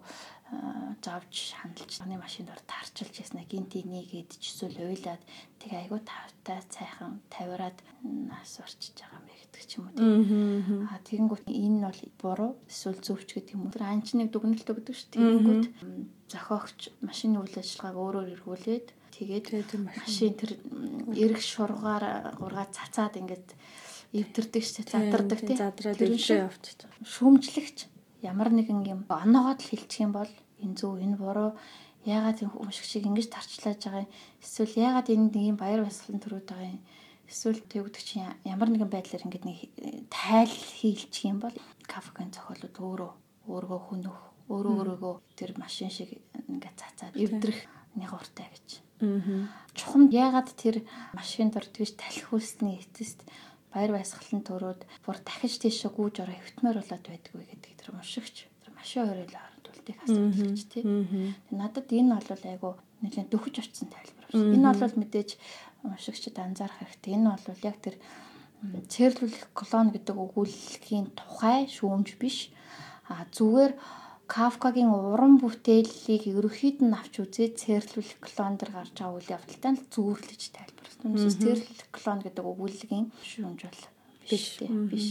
завж хандалж таны машинд ор таарчилж яснаа гинти нэгээд ч эсвэл уйлаад тэг айгу тавтай цайхан тавираад нас орчиж байгаа юм гэдэг ч юм уу тийм. Аа тэгэнгүүт энэ бол буруу эсвэл зөвч гэдэг юм уу. Тэр анчныг дүгнэлт өгдөг шүү. Тэгэнгүүт зохиогч машины үйл ажиллагааг өөрөөр эргүүлээд тэгээд машин тэр эрг шургаар гургаа цацаад ингээд эвдэрдэг шүү. Задардаг тийм. Задраад өвчөө явчих. Шүүмжлэгч ямар нэгэн юм оноогоод л хилчих юм бол энэ зөв энэ буруу яагаад энэ өмшиг шиг ингэж тарчлааж байгаа юм эсвэл яагаад энэ нэг юм баяр баясгалан төрөөд байгаа юм эсвэл тэгвдэг чинь ямар нэгэн байдлаар ингэж нэг тайл хийлчих юм бол кафкын зохиолууд өөрөө өөргөө хүнөх өөрөө өөрөөгөө тэр машин шиг ингээд цацаад эвдрэх нэг уртай гэж. Аа. Чухам яагаад тэр машин дор тэгж талхиулсны эцэст баяр баясгалан төрөөд бүр дахиж тийшээ гүйж ороо хөвтмөр болоод байдгүй гэдэг тэр уншигч. Тэр машин хоёроо тийг асуудал гэж тий. Надад энэ бол айгу нэлээд дөхөж очсон тайлбар байна. Энэ бол мэдээж уншигчд анзаарах хэрэгтэй. Энэ бол яг тэр цэрлүүлэх колон гэдэг өгүүллийн тухай шүүмж биш. А зүгээр Кафкагийн уран бүтээлийг ерөөхдөө нь авч үзээд цэрлүүлэх клон дэр гарч байгаа үйл явдалтай л зүүрлэж тайлбарласан. Үнэхээр цэрлүүлэх клон гэдэг өгүүллийн шүүмж бол биш биш.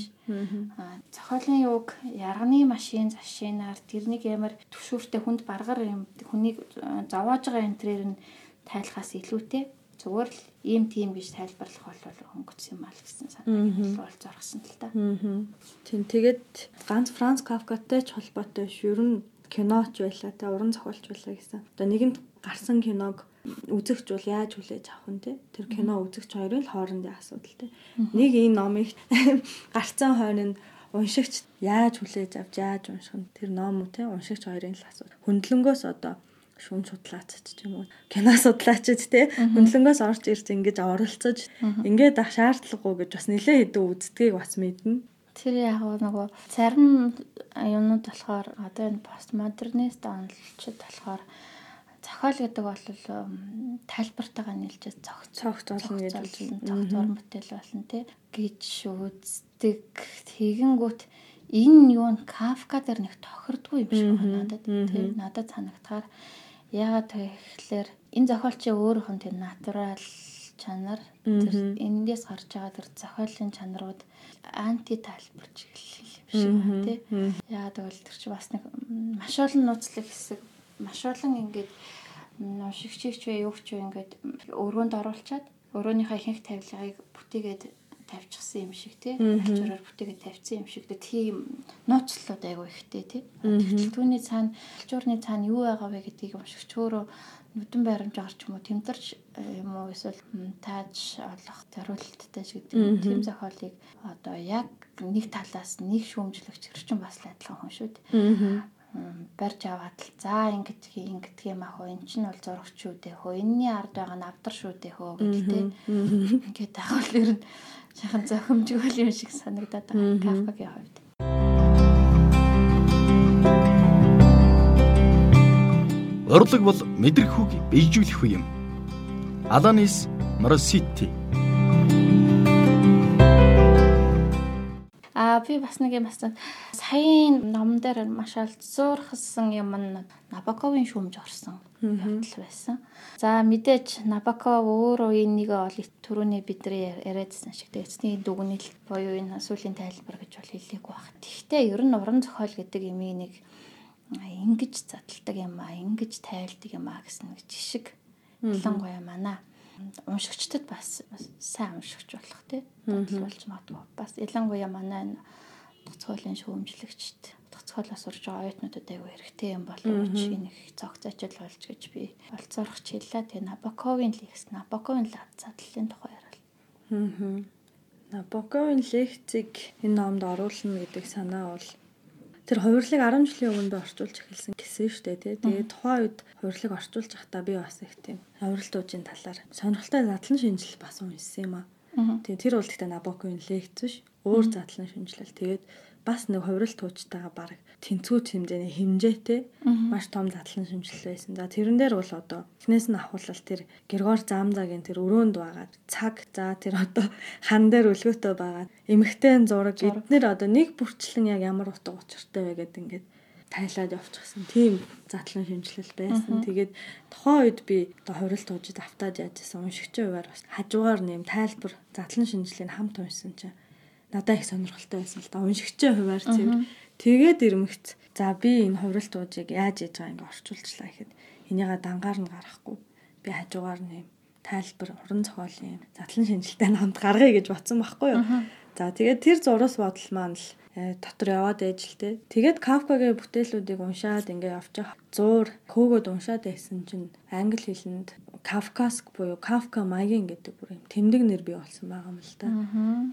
Аа зохиолын юг ярганы машин зашинаар тэрнийг ямар төвшүүртэй хүнд баргар юм хүнийг зовоож байгаа энэ төрээр нь тайлхаас илүүтэй зүгээр л ийм тийм гэж тайлбарлах бол хөнгөц юм аа гэсэн санааг бол зоргсон л та. Тийм тэгээд ганц Франц Кафкатай ч холбоотой ш. Ер нь киноч байлаа та уран зохиолч байлаа гэсэн. Одоо нэгэнт гарсан киног үзэгч бол яаж хүлээж авах нь те? Тэр кино үзэгч хоёрын л хоорондын асуудал те. Нэг энэ номыг гарцсан хойно уншигч яаж хүлээж авч яаж унших нь тэр ном те? Уншигч хоёрын л асуудал. Хөндлөнгөөс одоо шүүн судлаач ч юм уу кино судлаач те? Хөндлөнгөөс орж ирж ингэж оролцож ингээд ах шаардлагагүй гэж бас нэлээ хэдэн үздгийг бас мэднэ. Тэр яг нөгөө зарим юмнууд болохоор одоо энэ постмодернист онолчд болохоор зохиол гэдэг бол тайлбартайгаа нийлж зохицох цогц болно гэж байна. Цогц уран бүтээл болно тий. Гэж үздэг. Тэгэнгүүт энэ юу н Кафка дээр нэг тохирдгүй юм шиг байна. Надад. Тий надад санагтахаар. Яагаад тэгэхээр энэ зохиолчийн өөрийнх нь тэр натурал чанар тэр эндээс гарч байгаа тэр зохиолын чанарууд анти тайлбарч эхэллээ юм шиг байна тий. Яагаад гэвэл тэр чи бас нэг маш олон нууцлаг хэсэг маш олон ингээд шигчээч вэ юу ч вэ ингээд өрөөнд оруулчаад өрөөнийхөө ихэнх тавилгыг бүтээгээд тавьчихсан юм шиг тий. Ачаараар бүтээгээд тавьсан юм шиг. Тийм нууцлууд айгу ихтэй тий. Тэгтэл түүний цаана алчуурны цаана юу байгаа вэ гэдгийг уншигч өөрөө нүдэн байрамж гарч юм уу? Тэмдэрч юм уу эсвэл тааж олох зориулттай ч гэдэг тийм зохиолыг одоо яг нэг талаас нэг шүүмжлэгч хэрчэн бас адилхан хүн шүү дээ барьж аваад л. За ингэдэг ингэдэг юм ах энэ чинь бол зурагч шүү дээ хөө. Энэний ард байгаа нь авдар шүү дээ хөө гэдэг ингээд агуул ер нь жахан зохимжгүй юм шиг санагдаад байгаа кафкагийн хувьд. Урлаг бол мэдрэх үг бийжүүлэх үе юм. Аланис Моросити А би бас нэг юм асуусан. Саяын ном дээр маш олзуурхсан юм нь Набаковын шүүмж орсон явдал байсан. За мэдээж Набаков өөрөө энийг ол түрүүний бидний яриадсан шиг эцний дүгнэл буюу энэ сүүлийн тайлбар гэж бол хэлээгүй баг. Гэхдээ ер нь уран зохиол гэдэг имийг нэг ингэж задалдаг юм а, ингэж тайлдаг юм а гэсэн нэг жишг ялангуяа манай уншигчдад бас сайн уншигч болох тий бодлол болж магадгүй. Бас ялангуяа манай энэ тоцгойлын шүүмжлэгчд тоцгоолоос урж байгаа оюутнуудад аягүй хэрэгтэй юм болов чи нэг зогц ажил болж гэж би олцоорох чилээ. Тэгээ Набоковын лекц, Набоковын задлалын тухай яриа. Аа. Набоковын лекцийг энэ номд оруулна гэдэг санаа бол тэр хувирлыг 10 жилийн өмнө орчуулж эхэлсэн гэсэн шүү дээ тий. Тэгээд тухайн үед хувирлыг орчуулж байхдаа би бас их тийм хувирлтуужийн талаар сонирхолтой задлан шинжил бас уншсан юм аа. Тэгээ тэр бол гэхдээ Набокогийн лекц биш. Өөр задлан шинжилэл. Тэгээд бас нэг хувирал туучтайгаа баг тэнцвүүт хэмжээний хэмжээтэй маш том задлан шимжлэл байсан. За тэрэн дээр бол одоо эхнээс нь ахуулал тэр Григор Замзагийн тэр өрөөнд байгаа цаг за тэр одоо хан дээр өлгөөтэй байгаа эмхтэн зураг эднэр одоо нэг бүрчлэн яг ямар утга учиртай вэ гэдэг ингээд тайлаад явчихсан. Тийм задлан шимжлэл байсан. Тэгээд тухайн үед би одоо хувирал туужид автаад яажсэн уншигчийн хуваар бас хажуугаар нэм тайлбар задлан шинжилгээг хамт уншсан чинь надад их сонирхолтой байсан л да. Уншигчийн хуваар цэвэр. Тэгээд ирмэгц. За би энэ хувиралт уужийг яаж яаж байгаа ингээ орчуулчлаа гэхэд энийгээ дангаар нь гаргахгүй. Би хажуугаар нэм тайлбар уран зохиолын задлан шинжилтэй хамт гаргая гэж бодсон байхгүй юу. За тэгээд тэр зурус бодол маань л э, дотор яваад ээж л те. Тэгээд Кафкагийн бүтээлүүдийг уншаад ингээ явчих. Зуур хөөгөөд уншаад байсан чинь англи хэлэнд Кавкаск буюу Кафка маягийн гэдэг бүр юм тэмдэг нэр бий болсон байгаа юм л та.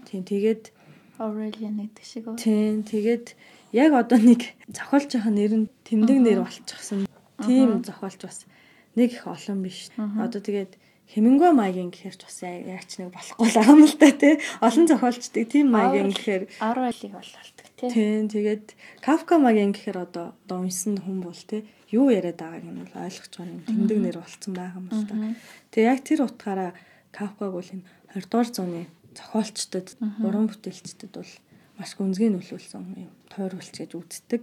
Тийм тэгээд Aurelian гэдэг шиг үү? Тийм. Тэгээд яг одоо нэг зохиолчийн нэр нь тэмдэг нэр болчихсон. Тийм зохиолч бас нэг их олон биш. Одоо тэгээд Хемингуэй маягийн гэхээр ч бас яач нэг болохгүй л юм л та тий. Олон зохиолчдыг тийм маягийн гэхээр Aureli бололдог тий. Тийм. Тэгээд Kafka маягийн гэхээр одоо одоо унсан хүн бол тий юу яриад байгааг нь бол ойлгож байгаа юм тэмдэг нэр болцсон байгаа юм л та. Тэгээ яг тэр утгаараа Kafka бол энэ 20 дугаар зууны зохиолчдод, уран бүтээлчдэд бол маш гүнзгий нөлөөлсөн юм тойруулч гэж үздэг.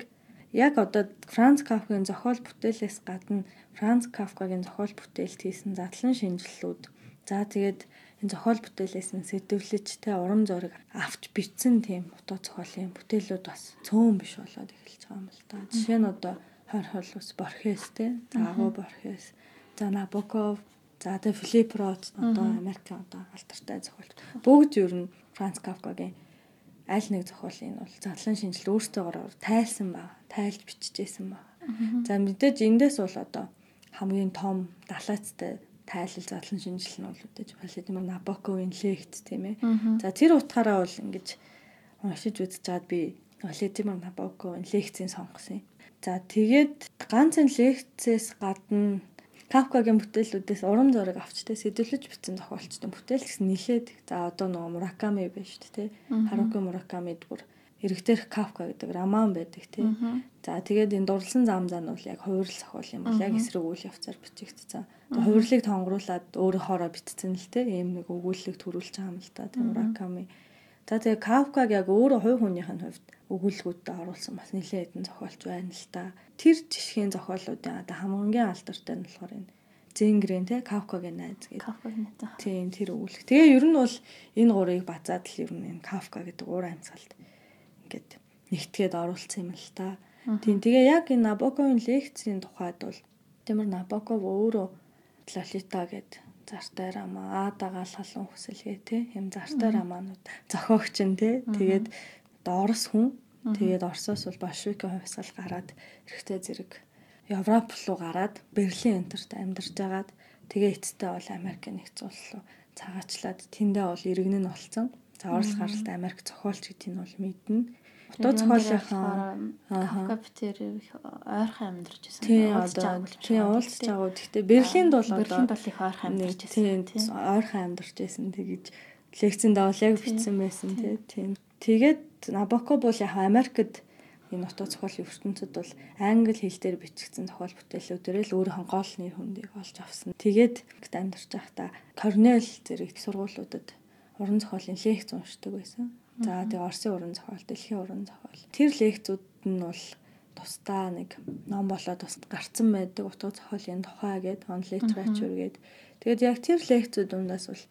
Яг одоо Франц Кафкагийн зохиол бүтээлээс гадна Франц Кафкагийн зохиол бүтээлд хийсэн задлан шинжилэлүүд за тэгээд энэ зохиол бүтээлээс нь сэтвлэж тэ урам зориг авч бичсэн тийм утга зохиолын бүтээлүүд бас цөөн биш болоод эхэлж байгаа юм л та. Жишээ нь одоо хойр хол ус Борхес тэ, Загу Борхес, за Набоков За тэгээ Филипп Рот одоо Америкийн одоо алдартай зохиолч. Бүгд ер нь Франц Кафкагийн аль нэг зохиолын бол задлан шинжил өөртөөгоор тайлсан ба тайлж бичижсэн ба. За мэдээж эндээс бол одоо хамгийн том далайцтай тайлал задлан шинжил нь бол үдэж Владимир Набоковын лекц тийм ээ. За тэр утгаараа бол ингэж уншиж үзэж чад би Владимир Набоковын лекцийг сонгосон. За тэгээд ганц энэ лекцээс гадна Кафкагийн бүтээлүүдээс урам зориг авч тэ сэдвлэж бичсэн зохиолчдын бүтээл гэсэн нилээд за одоо нөгөө Мураками байна шүү дээ Харуки Муракамид бүр эрэгтэй Кафка гэдэг роман байдаг тий. За тэгээд энэ дурлсан зам нь бол яг хувирал зохиол юм бол яг эсрэг үйл явцаар бичигдсэн. Хувирлыг тонгруулад өөрөө хоороо битцсэн л тий. Ийм нэг өгүүлэлэг төрүүлж байгаа юм л да. Тэгээд Мураками. За тэгээд Кафкаг яг өөрөө хувь хүнийх нь хувьд өгүүлгүүдтэй оруулсан бас нэлээд хэдэн зохиолч байна л та. Тэр жишгийн зохиолуудын одоо хамгийн алдартай нь болохоор энэ Зэнгрэн те Кафкагийн найз гэдэг. Кафкагийн найз. Тийм тэр өгүүлэг. Тэгээ ер нь бол энэ гурыг базаад л ер нь энэ Кафка гэдэг уур амьсгалд ингээд нэгтгээд оруулсан юм л та. Тийм тэгээ яг энэ Набоковын лекцийн тухайд бол Тэмэр Набоков өөрөө Лолита гэдэг зартай рамаа аадагаал халуун хүсэлгээ те юм зартай рамаанууд зохиогч нь те тэгээд одоо Орос хүн. Тэгээд Оросоос бол Большевикийн хувьсгал гараад эрэгтэй зэрэг Европ руу гараад Берлин энтерт амьдарч агаад тэгээ эцэстээ бол Америк нэгдсэн улс руу цагаачлаад тэндээ бол иргэн нь олцсон. За Орос гаралтай Америк зохиолч гэдгийг нь бол мэднэ. Утга зохиолынхаа Капитер ойрхон амьдарч байсан. Тийм одоо тийм уулзч байгаа. Гэхдээ Берлинд бол одоо Берлинд бол их ойрхон амьдарч байсан. Тийм ойрхон амьдарч байсан. Тэгэж лекцэнд бол яг бичсэн байсан тийм. Тэгээд Набоко бол яг Америкт энэ утга зохиолын ертөнцид бол англи хэл дээр бичигдсэн зохиол бүтээлүүдээр л өөрийнхөө гол нэр хүндийг олж авсан. Тэгээд амьдарч байхдаа Корнел зэрэг сургуулиудад уран зохиолын лекц уншдаг байсан. За тэгээ Оросын уран зохиол, дэлхийн уран зохиол. Тэр лекцүүд нь бол тусдаа нэг ном болоод бас гарцсан байдаг утга зохиолын тухай гээд on literature гээд тэгээд яг тэр лекцүүд дундаас бол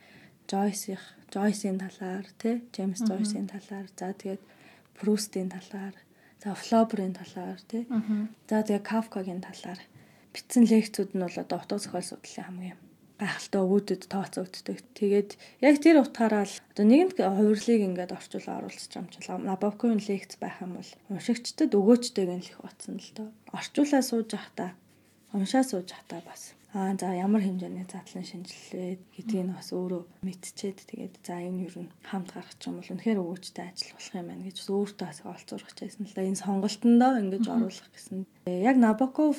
Joyce-ийн Joyce-ийн талаар тий James Joyce-ийн талаар за тэгээд Proust-ийн талаар за Flaubert-ийн талаар тий за тэгээд Kafka-гийн талаар. Бичсэн лекцүүд нь бол одоо утга зохиол судлалын хамгийн гайхалтай өвөдөд тооцогддог. Тэгээд яг тэр утгаараа л одоо нэгэнт хувирлыг ингээд орчуулан оруулах юм чинь Набоковын лекц байх юм бол уншигчдад өгөөчтэйг нь л их батсан л доо. Орчуулаа сууж явахдаа уншаа сууж явахдаа бас. Аа за ямар хэмжээний задлан шинжилгээ гэдгийг нь бас өөрөө мэдчихэд тэгээд за энэ юу н хамт гарах юм бол үнэхээр өгөөжтэй ажил болох юм байна гэж өөртөө бас олзуурах гэсэн л да. Энэ сонголтондоо ингэж оруулах гэсэн. Яг Набоков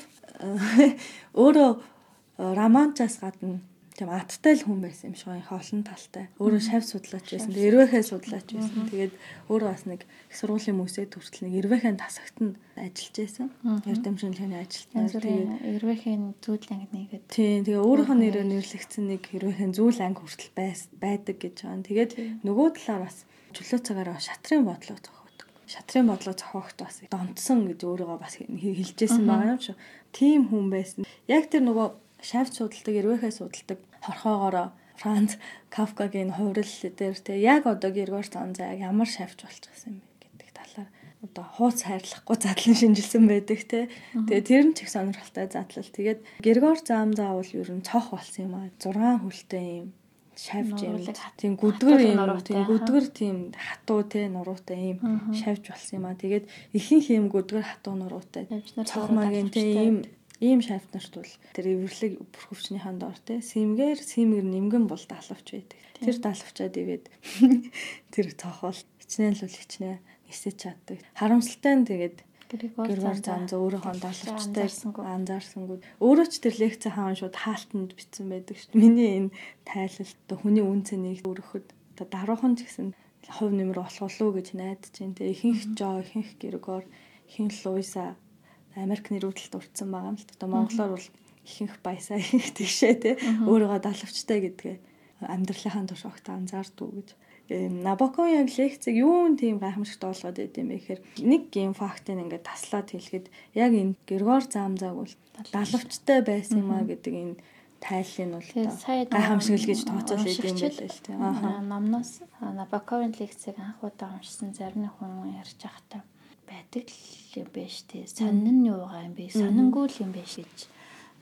өөрөө романчаас гадна тийм аттай л хүн байсан юм шиг их олон талтай. Өөрөө шав судлаач байсан. Тэгээ эрвэхээ судлаач байсан. Тэгээд өөрөө бас нэг их сургуулийн мөсөд хүртэл нэг эрвэхийн тасагт нь ажиллаж байсан. Эрдэм шинжилгээний ажилтнаар тэгээд эрвэхийн зүйл анги нэгэд. Тийм тэгээ өөрийнхөө нэрээр нэрлэгдсэн нэг эрвэхийн зүйл анги хүртэл байдаг гэж байна. Тэгээд нөгөө талаар бас чөлөө цагаараа шатрын бодлого зохиодог. Шатрын бодлого зохиогт бас донтсон гэж өөрийгөө бас хэлжсэн байгаа юм шүү. Тийм хүн байсан. Яг тэр нөгөө шавь судалдаг, эрвэхээ судалдаг хорхоогоороо Франц Кафкагийн хувирал дээр те яг одоо Григор Занзаа ямар шавьж болчихсон юм бэ гэдэг талаар одоо хууц хайрлахгүй задлан шинжилсэн байдаг те. Тэгээ тэр нь ч их сонирхолтой задлал. Тэгээд Григор Занзаа бол ер нь цох болсон юм аа. 6 хүлтэй юм шавж юм. Тийм гүдгэр юм. Тийм гүдгэр тийм хатуу те нуруутай юм шавж болсон юм аа. Тэгээд ихэнх юм гүдгэр хатуу нуруутай. Цохмагийн тийм Ийм шавт нарт бол тэр эвэрлэг бүрхөвчнийхаа доор те симгээр симгэр нимгэн бол далавч байдаг. Тэр далавчаад игээд тэр цохол хичнээн л хичнээн нисэж чаддаг. Харамсалтай нь тэгээд Гэргор зан зөө өөрийнхөө далавчтай анзаарсангүй. Өөрөө ч тэр лекцээ хаан шууд хаалтанд бичсэн байдаг шүү дээ. Миний энэ тайлал оо хүний үн цэнийг өөрөхөд оо даруухан ч гэсэн хувь нэмэр болох уу гэж найдаж байна. Тэгээ ихэнх жоо, ихэнх Гэргор, ихэнх Луиса Америк нэрүүдэлд урдсан байгаа юм л. Одоо монголоор бол ихэнх баясаа их тэгшээ те. Өөрийгөө далавчтай гэдгээ. Амьдралынхаа турш огт анзаардгүй гэж. Набоков яг лекцэг юун тийм гайхамшигт олгоод байд юм бэ гэхээр нэг гейм фактыг ингээд таслаад хэлэхэд яг энэ Григор Замзаг бол далавчтай байсан юм а гэдэг энэ тайллыг нь бол гайхамшиг л гэж тооцоол байд юм байл л тийм. Намнаас Набоковын лекцийг анх удаа уншсан зарим хүн ярьж байхдаа байдаг л шүү дээ. Сонин нь юу байгаа юм бэ? Сонингүй л юм байна гэж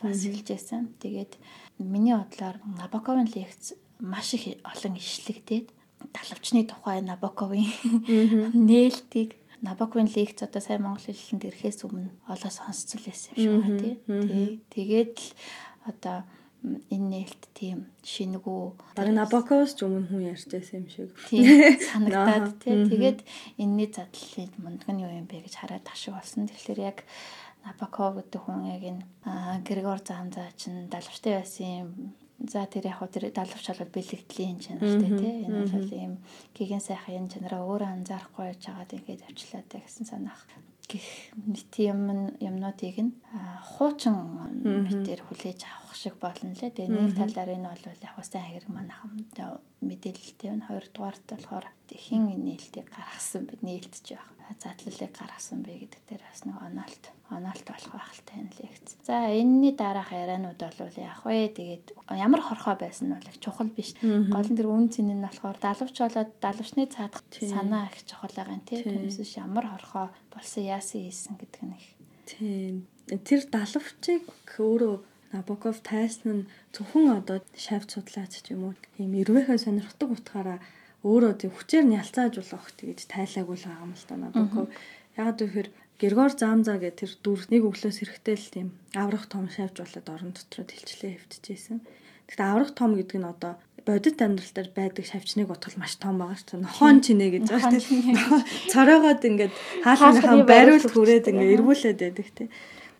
бас хэлжсэн. Тэгээд миний бодлоор Набоковын лекц маш их олон ишлэгдээд талавчны тухай Набоковын нээлтийг Набоковын лекц одоо сайн монгол хэллэнд ирэхээс өмнө олоо сонсцол байсан юм шиг байна тий. Тэгээд л одоо энэ нээлт тийм шинэгүү баг Набоковс ч өмнө хүн ярьж байсан юм шиг. Тийм санагдаад тий тэгээд энэний задлалын мундаг нь юу юм бэ гэж хараад ташиг болсон. Тэгэхээр яг Набоков гэдэг хүн яг энэ Григор Занзаа чинь далавчтай байсан юм. За тэр яг хөө тэр далавч болоод бэлэгдлийн чанартай тий энэ бол ийм гигэн сайхан энэ чанараа өөрөө анзаарахгүй байж байгаад ингээд авчлаа гэсэн санаах. Гэх мэт юм юмнуудыг нь хуучин мэтэр хүлээж авах шиг болно лээ. Тэгээ нэг талаар энэ бол яг сайн хэрэг манайхан мэдээлэлтэй байна. Хоёрдугаарт болохоор хин нээлтийг гаргасан бид нээлтж явах задлалыг гаргасан бэ гэдэг дээр бас нэг оноолт оноолт болох байх л тань лекц. За энэний дараах яриануд бол яг вэ тэгээд ямар хорхоо байсан нь бол их чухал биш. Гол нь тэр үн цэн нь болохоор далавч болоод далавчны цаадах санаа их чухал байгаа юм тий. Түүнээс ямар хорхоо болсон яасан хийсэн гэдэг нь их. Тийм. Тэр далавчийг өөрөө Набоков тайсан нь зөвхөн одоо шавь судлаач ч юм уу ийм эрвэхэ сонирхдаг утгаараа өөрөө тэг хүчээр нялцааж болох тэгж тайлаагүй л байгаа юм л та Набоков. Яг тэгэхээр Григор Замза гэх тэр дүр нэг өглөөс эрэхтэй л тийм аврах том шавж болоод орон дотроо тэлчлээ хэвтчихсэн. Гэхдээ аврах том гэдэг нь одоо бодит амьдрал дээр байдаг шавчныг бодвол маш том байгаа шүү дээ. Нохон чинэ гэж байна тийм. Цоройгоод ингээд хаалхныхаа бариулт хүрээд ингээд эргүүлээд байдаг тийм.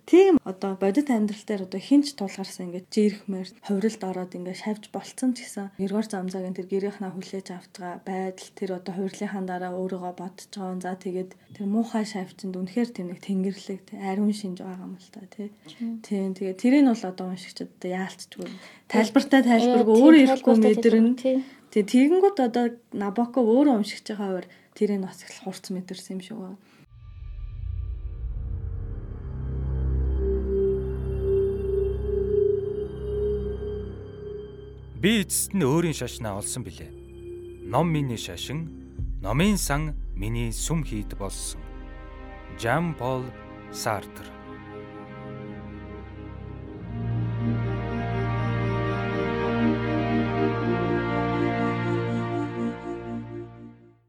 Тийм одоо бодит амьдрал дээр одоо хинч тулгарсан ингээд жирхмээр хувиралд ороод ингээд шавж болцсон ч гэсэн эргор замзаагийн тэр гэрийнхнаа хүлээж автгаа байдал тэр одоо хувирлынхаа дараа өөрийгөө бодож байгаа. За тэгээд тэр муухай шавчинд үнэхээр тэр нэг тэнгэрлэг ариун шинж байгаа юм л та тий. Тийм тэгээд тэрийг нь бол одоо уншигчд одоо яалтчгүй тайлбартай тайлбаргүй өөрөө ирэхгүй мэдэрнэ. Тэгээд тэгэнгүүт одоо Набоко өөрөө уншигч байгаа хуваар тэрийг бас их хурц мэдэрсэн юм шиг байна. Би эцэст нь өөрийн шашнаа олсон билээ. Ном миний шашин, номын сан миний сүм хийд болсон. Жан Пол Сартр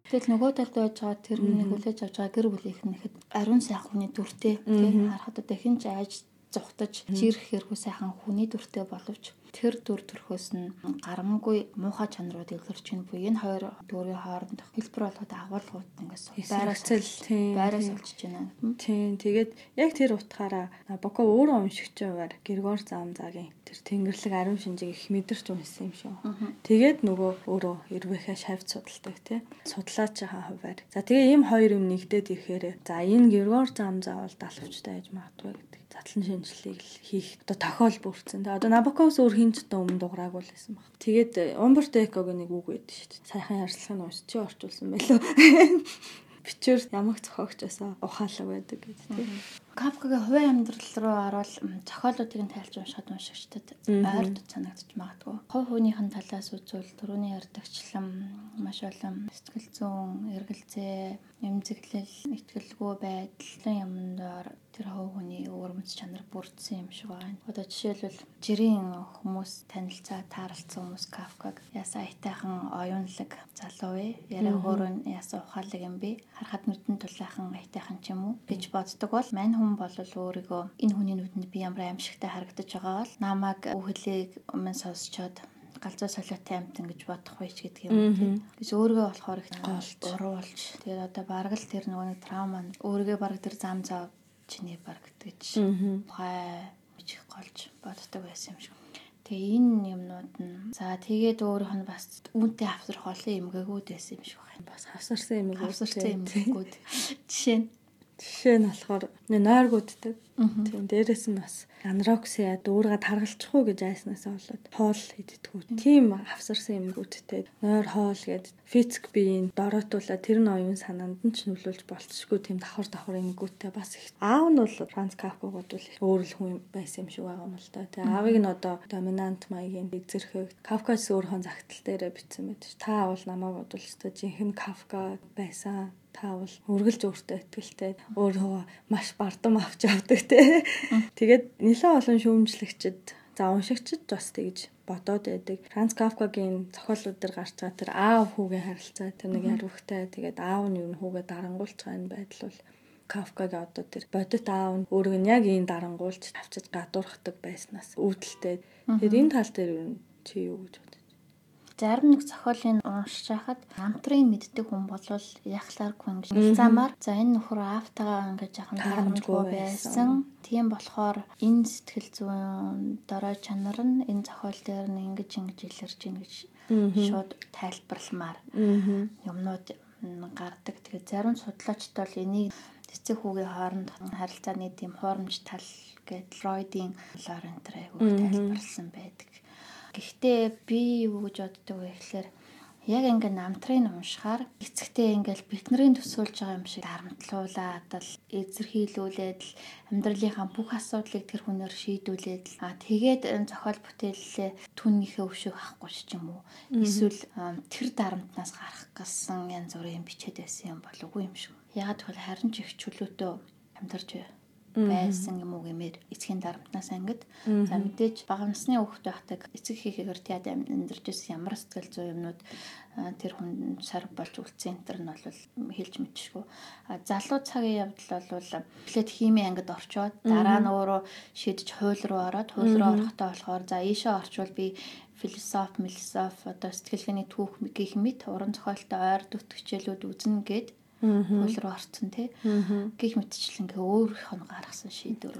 Тэгэл нөгөө талд байж байгаа тэр хүний хүлээж авч байгаа гэр бүлийнх нь ихэд ариун сайхан хүний дүртэй тийм харахад одоо хинч айж зүхтаж жирэх хэрхүү сайхан хүний дүртэй боловч тэр дүр төрхөөс нь гарамгүй муухай чанарууд илэрч байна буюу энэ хоёр дүрийн хоорондох хэлбэр болгоод агуулгууд ингээс байраас байраас олчж байна. Тийм тэгээд яг тэр утгаараа Боко өөрөө уншигч байгаар Григор Замзагийн тэр тэнгэрлэг ариун шинжийг их мэдэрч унсан юм шиг. Тэгээд нөгөө өөрөө эрвэхэ шавьд судалдаг тий. Судлаачийн хуваар. За тэгээ ийм хоёр юм нэгдээд ирэхээр за энэ Григор зам заавал далавчтай байж магадгүй гэдэг задлан шинжилгээг хийх одоо тохиол бүрдсэн. Тэгээ одоо Набоковс өөр хинч одоо өмнө дуграагүй л байсан баг. Тэгээд Умберто Экогийн нэг үг байдаг шүү дээ. Сайхан ярьцлагыг уншиж чи орчуулсан байлоо. Бичвэр ямагт зохиогчосоо ухаалаг байдаг гэдэг тийм. Капкагийн хувийн амьдрал руу орвол зохиолуудыг нь тайлж уншихад уншигчдад ойрд санагдчих магадгүй. Хувь хүнийхэн талаас үзвэл түрүүний ярдагчлан маш олон сэтгэл зүйн, эргэлзээ, эмзэглэл, ихтгэлгүй байдлын юмдаар тэр хов хүний өвөрмөц чанар бүрдсэн юм шиг байна. Одоо жишээлбэл жирийн хүмүүс танилцаа таарлцсан хүмүүс Кафкаг ясаа айтайхан оюунлаг залуу вэ? Яриа хөөрөн ясаа ухаалаг юм бэ? Харахад нүдэн тулайхан айтайхан ч юм уу гэж боддог бол мань хүн бол өөрийгөө энэ хүний нүдэнд би ямар аимшигтай харагдаж байгаа бол намайг үхлийг өмнө сонсчоод галзуу солиотой амтан гэж бодох байж гэдэг юм тийм. Biz өөргөө болохоор их голж уруулж тэгээд одоо бараг л тэр нөгөө нэг траума өөргөө бараг тэр зам зав чиний бараг гэж хай бичих голж боддог байсан юм шиг. Тэгээ энэ юмнууд нь за тэгээд өөрөөх нь бас үүнтэй авсрах олон эмгээгүүд байсан юм шиг байна. Бас хавсарсан эмгээгүүд. Хавсарсан эмгээгүүд. Жишээ нь Жишээ нь болохоор нойргууддаг. Тийм дээрэс нь бас анорексия дүүргээ таргалчихгүй гэж айснаас болоод хоол иддэггүй. Тийм авсарсан юмгүүдтэй нойр хоол гээд физик биеийн дороотуулаад тэр нь оюун санаанд нь ч нөлөөлж болцсохгүй тийм давхар давхар юмгүүдтэй бас их. Аав нь бол Франц Кафкагууд бол өөр л хүн байсан юм шиг байгаа юм л да. Тэгээ аавыг нь одоо доминант маягийн эзэрхэг Кафкас өөрхөн загтал дээрээ бичсэн байдаг. Та бол намайг бодвол өстой жинхэнэ Кафка байсан та бол үргэлж өөртөө ихтэй өөрөө маш бардам авч явдаг те. Тэгээд нэлээд олон шүүмжлэгчд за уншигчд бас тэгж бодоод байдаг. Франц Кафкагийн зохиолууд дээр гарч байгаа тэр аав хүүгийн харилцаа тэр нэг ярвхтай тэгээд аав нь юу хүүгээ дарангуулж байгаа энэ байдал бол Кафкагийн одоо тэр бодит аав нь өөрөг нь яг энэ дарангуулж авчиж гадуурхдаг байснаас үүдэлтэй. Тэгэхээр энэ тал дээр юу чи юу гэж зарим нэг зохиолыг уншиж байхад амтрын мэддэг хүн болвол яхлааргүй ингэж замаар за энэ нөхөр автагаа ингэж яхан тарамжгүй байсан. Тийм болохоор энэ сэтгэл зүйн дорой чанар нь энэ зохиол дээр нь ингэж ингэж илэрч ийн гэж шууд тайлбарламаар. Юмнууд гардаг. Тэгээд зарим судлаачид бол энийг цэцэг хүүгийн хооронд харилцааны тийм хуурамч тал гэдэг Фройдийн Лорентер айгуу тайлбарлсан байдаг. Гэхдээ би юу гэж боддог вэ гэхээр яг ингээ намтрын уншихаар эцэгтэй ингээл бидний төсөөлж байгаа юм шиг дарамтлуулаад л эзэрхийлүүлээд л амьдралынхаа бүх асуудлыг тэр хүнээр шийдүүлээд л аа тэгээд зохиол бүтээлээ түүнийхээ өвшөг авахгүй ч юм уу эсвэл тэр дарамтнаас гарах гэсэн янз бүрийн бичээд байсан юм болов уу юм шиг. Ягаад гэвэл харин ч их чөлөөтэй амьдарч байсан юм уу гэмээр эцгийн дарамтнаас ангид. За мэдээж бага насны хүүхэд байхдаа эцэг хийхээр тяд амьдарч ирсэн ямар сэтгэл зүй юмнууд тэр хүн сар болж үлдсэн энэ нь бол хэлж мэдчихгүй. Залуу цагийн явдал бол эхлээд хими ангид орчоод дараа нь өөрөө шийдэж хууль руу ороод хууль руу орохдоо болохоор за ийшээ орчвол би философи, философи одоо сэтгэлгээний түүх гэх мэт уран зохиолтой ойр дүтгэжлүүд үзнэ гэд хууль руу орцсон тий. Гэх мэтчлэн ингээ өөрийнх нь гаргасан шийдвэр.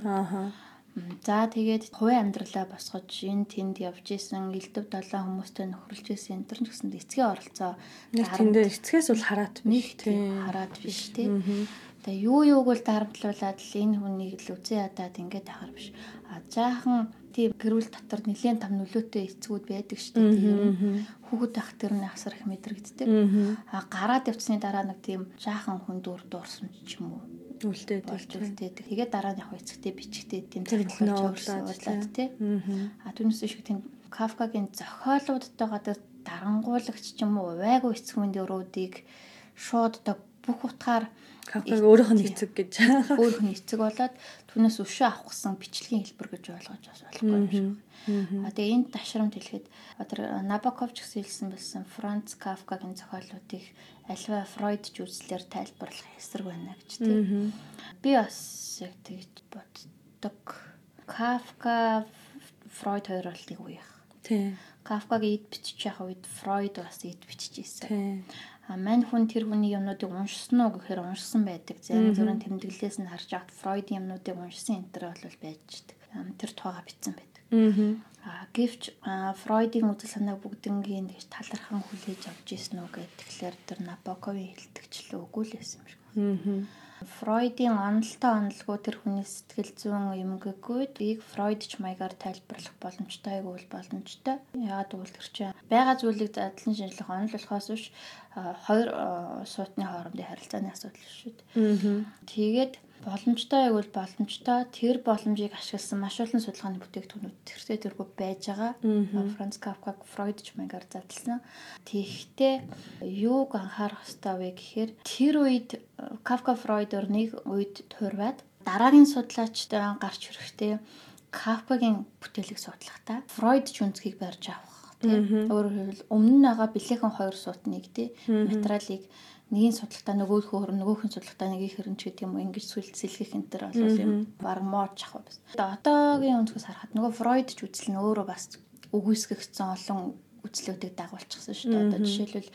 За тэгээд хувийн амьдралаа босгож энэ тэнд явж исэн элдв долоо хүмүүстэй нөхөрлж исэн энэ төр гэсэн эцгийн оролцоо тэндээ эцгээс бол хараат нэг тийм хараат биш тий. Тэгээ юу юуг бол дарамтлуулаад л энэ хүнийг л үзээ ядаад ингээд ахаар биш. А жаахан тийм гэрүүл дотор нэлээд том нөлөөтэй эцгүүд байдаг шүү дээ. Тийм хүүхэд ах тэр нь асар их мэдрэгддэг. А гараад явцсны дараа нэг тийм жаахан хүн дүр дуурсан ч юм уу үлдээд болж үлдээд. Тэгээд дараа нь яг эцэгтэй бичгтэй тийм зөвлөлөө уурлаад тий. А түүнээс шиг тийм Кафкагийн зохиолуудтайгаа тэр дарангуулагч ч юм уу увайгүй эцэг мэндийн өрөөдийг шууд одоо бүх утгаар Кафкаг өөрийнх нь эцэг гэж өөрийнх нь эцэг болоод түүнээс өшөө авах гэсэн бичлэгийн хэлбэр гэж ойлгож бас болохгүй юм шиг. А тэгээ энэ ташрамд хэлэхэд одоо Набоков ч гэсэн хэлсэн байсан Франц Кафкагийн зохиолуудыг альва Фройд ч үзлэр тайлбарлах эсрэг байна гэж тийм. Би бас яг тэгж боддог. Кафка Фройд хоёр бол нэг үеих. Тийм. Кафкагийн эд бичиж явах үед Фройд бас эд бичиж ирсэн. Тийм мань хүн тэр хүний юмнуудыг уншсан уу гэхээр уншсан байдаг. Зарим зүрийн тэмдэглэлээс нь харж авт Фройдын юмнуудыг уншсан энэ төр бол байж дээ. Тэр тухайга бичсэн байдаг. Аа гэвч Фройдын үзэл санааг бүгднгийн гэж талархан хүлээж авч ирсэн үү тэгэхээр тэр Набоковын хэлтгчлээ үгүй л байсан юм шиг. Аа. Фройдын онолтой онолгүй тэр хүний сэтгэл зүйн юмгэгүйд ийг Фройдч маягаар тайлбарлах боломжтой айгүй бол боломжтой. Яагаад гэвэл тэр чинь байгаа зүйлийг задлан шинжлэх онол болохоос биш хоёр суутны хоорондын харилцааны асуудал шүү дээ. Тэгээд боломжтой бол боломжтой. Тэр боломжийг ашигласан маш олон судалгааны бүтээгдэхүүнүүд тэртээ тэргүй байж байгаа. Франц Кафкаг Фройд ч маягаар задлсан. Тэгэхдээ юуг анхаарах ёстой вэ гэхээр тэр үед Кафка Фройд нэг үед туурваад дараагийн судлаачтай гарч ирэхдээ Кафкагийн бүтээлийг судлахдаа Фройд ч үнцгийг барьж авах. Тийм өөрөөр хэлбэл өмнө нь байгаа бэлэхэн хоёр суутныг тийм материалыг нэгийн судалтаа нөгөөх өөр нөгөөх нь судалтаа нэгийг хэрэн ч гэдэг юм уу ингэж сэлгэх энэ төр бол юм баг мооч ах бас. Одоогийн өнцгөөс харахад нөгөө Фройд ч үзэл нь өөрөө бас үгүйсгэгдсэн олон үзлүүдийг дагуулчихсан шүү дээ. Одоо жишээлбэл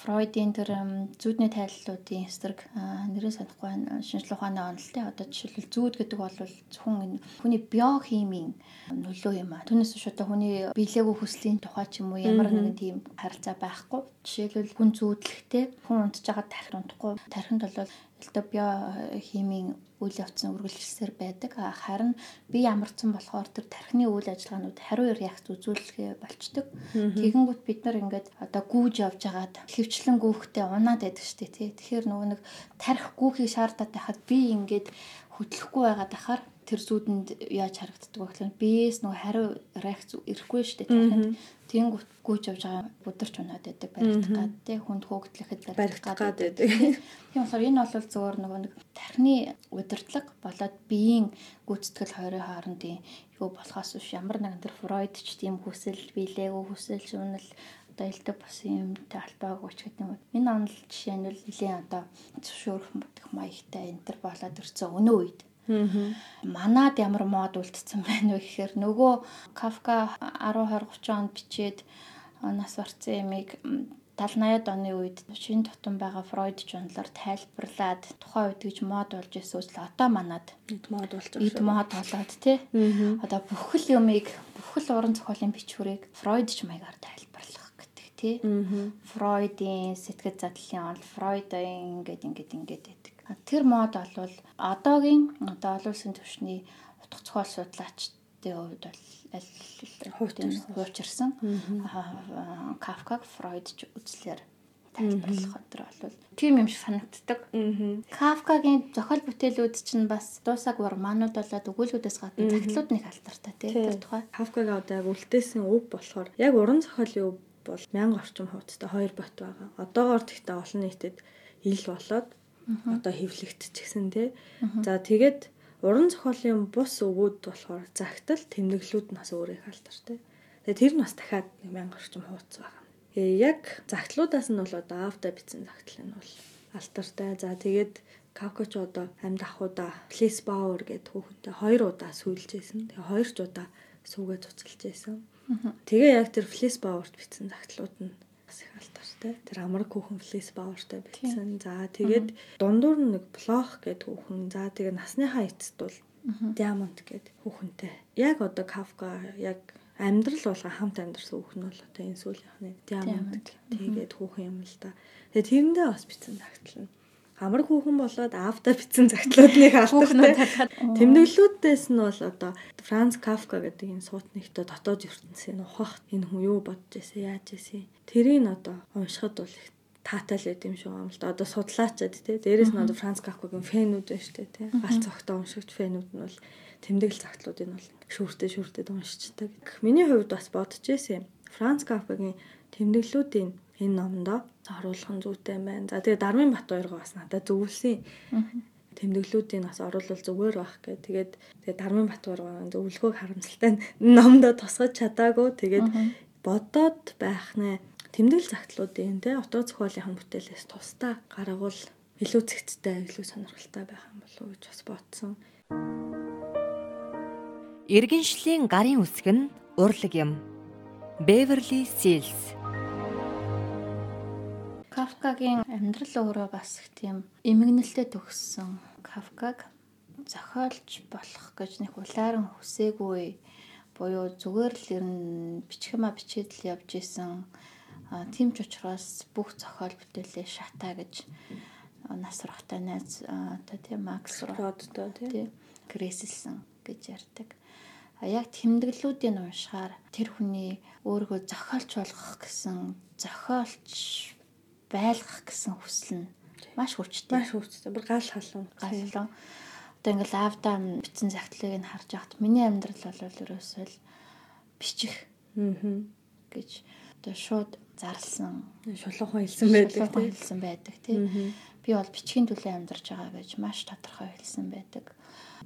Фройдийн тэр зүүдний тайллуудын эсрэг нэрээ санахгүй. Шинжлэх ухааны онолтой одоо жишээлбэл зүүд гэдэг бол зөвхөн энэ хүний биохимийн нөлөө юм а. Түүнээс одоо хүний биелээгүй хүслийн тухай ч юм уу ямар нэгэн тийм харилцаа байхгүй. Жишээлбэл хүн зүүдлэхтэй хүн унтж байгаа тархи унтахгүй. Тархинд бол одоо биохимийн үйл явц нь үргэлжилсээр байдаг. Харин би ямарсан болохоор тэр тархины үйл ажиллагаанууд хариу реакц үзүүлэхээ болчдөг. Тэгэнгүүт бид нар ингээд одоо гүүж явж байгаад хөвчлэн гүүхтэй унаад байдаг шүү дээ тий. Тэгэхээр нөгөө нэг тарих гүүхийг шаардаад байхад би ингээд хөдлөхгүй байгаад ахаар тэр зүүдэнд яаж харагддаг вэ гэхээр биес нөгөө хариу реакц ирэхгүй шүү дээ. Тэнгүүт гүйж явж байгаа бүдэрч унаад байдаг баригдах гад тий хүнд хөөгдлөхэд баригдах гад байдаг. Тийм болохоор энэ бол зөвөр нөгөө нэг тархины удирдлага болоод биеийн гүйцэтгэл хоёрын хоорондын юу болохоос биш ямар нэгэн тэр Фройд ч тийм хүсэл биелээгүй хүсэл шүүнэл одоо элдв бас юмтай албаагүй ч гэдэг юм. Энэ онол жишээ нь нэлийн одоо зөвшөөрөх мутах маягтай энэ төр болоод ирсэн өнөө үед Манад ямар мод үлдсэн байна вэ гэхээр нөгөө Кафка 10 20 30 онд бичээд нас барцсан ямиг 70 80-ад оны үед шинэ тутам байгаа Фройд журналаар тайлбарлаад тухайн үед гэж мод болж ирсэн үсэл одоо манад эд мод болж байгаа. Эд мод болоод тий. Одоо бүхэл юмыг бүхэл уран зохиолын бичвэрийг Фройд ч маягаар тайлбарлах гэдэг тий. Фройдын сэтгэл задлалын онол Фройдын ингээд ингээд ингээд Тэр мод бол одоогийн одоо олон улсын түвшний утга зохиол судлаачдын хувьд бол хуучирсан. Кафкаг Фройд ч үзлэр тайлбарлах өдр бол тийм юм шиг санагддаг. Кафкагийн зохиол бүтээлүүд чинь бас дуусаг урманууд болоод өгүүлбүүдээс гадна загтлууд нэг алдартай тийм тэр тухай. Кафкагийн одоо яг үлдээсэн өв болохоор яг уран зохиолын өв бол мянга орчим хуудастай хоёр бот байгаа. Одоогоор тэгтээ олон нийтэд ил болоод одоо хэвлэгдчихсэн тий. За тэгээд уран зохиолын бус өвүүд болохоор загтал тэмдэглүүд нас өөр их алдартай. Тэгээд тэр нь бас дахиад 1000 орчим хуудас байгаа. Тэгээ яг загтлуудаас нь бол одоо авто бичсэн загтал нь бол алдартай. За тэгээд Кавкач одоо амьд ахуда Флис Бауэр гэдэг хүүхэнтэй хоёр удаа сүйлж байсан. Тэгээ хоёр ч удаа сүүгээ цуцалж байсан. Тэгээ яг тэр Флис Бауэрт бичсэн загтлууд нь алдартай. Тэр амраг хүүхэн флес баавартай байсан. За тэгээд дундуур нь нэг блох гэдэг хүүхэн. За тэгээд насныхаа эцэст бол диамонд гэдэг хүүхэнтэй. Яг одоо Кавка яг амьдрал болго хамт амьдарсан хүүхэн бол одоо энэ сүүлийнхний диамонд тэгээд хүүхэн юм л да. Тэгээд тэрэндээ бас бичсэн загтлаа амар хүүхэн болоод аавда бичсэн загтлуудныг алдартай. Тэмдэглэлүүдээс нь бол одоо Франц Кафка гэдэг энэ суутнигтай дотоод ертөнцийн ухах энэ хүн юу бодож байсан яаж байсан. Тэрийг одоо уншихад бол их таатай л байд юм шиг юм л да. Одоо судлаачаад тий. Дээрээс нь одоо Франц Кафкагийн фэнүүд байна шүү дээ тий. Галц цогтой уншигч фэнүүд нь бол тэмдэглэл загтлуудыг нь бол шүүртэй шүүртэй уншичдаг. Миний хувьд бас бодож юм. Франц Кафкагийн тэмдэглэлүүдийн энэ номдоо оруулах нь зүйтэй байна. За тэгээ Дармын Бат хоёргоо бас надад зөвлөсөн. Тэмдэглэлүүдийг бас оруулал зүгээр байх гэ. Тэгээд тэгээ Дармын Бат хоёргоо зөвлөгөөг харамсалтай номдоо тусгаж чадаагүй. Тэгээд бодоод байх нэ. Тэмдэглэл загтлуудын тэ утга зохиолынхан бүтээлээс тусдаа гаргавал илүү зэгцтэй, илүү сонирхолтой байх юм болов уу гэж бас бодсон. Иргэншлийн гарын үсэг нь урлаг юм. Beverly Seals Кафкагийн амьдрал өөрөө бас их тийм эмгэнэлтэд төгссөн. Кафкаг зохиолч болох гэж нэг улааран хүсээгүй буюу зүгээр л ер нь бичгэмаа бичээд л явж исэн тийм ч учраас бүх зохиол бүтээлээ шатаа гэж нас урахтай найз одоо тийм Макс Родтой тийм грэсэлсэн гэж ярьдаг. А яг тэмдэглэлүүдийг уншихаар тэр хүний өөрийгөө зохиолч болгох гэсэн зохиолч байлгах гэсэн хүсэл нь маш хүчтэй. Маш хүчтэй. Бүр гал халуун. Галлаа. Одоо ингээл аавдаа бичсэн загтлыг нь харж байхад миний амьдрал бол ерөөсөө л бичих. Аа. гэж одоо шууд зарлсан. Шулуухан хэлсэн байдаг. Шулуухан хэлсэн байдаг тийм. Би бол бичгийн төлөө амьдарч байгаа гэж маш тодорхой хэлсэн байдаг.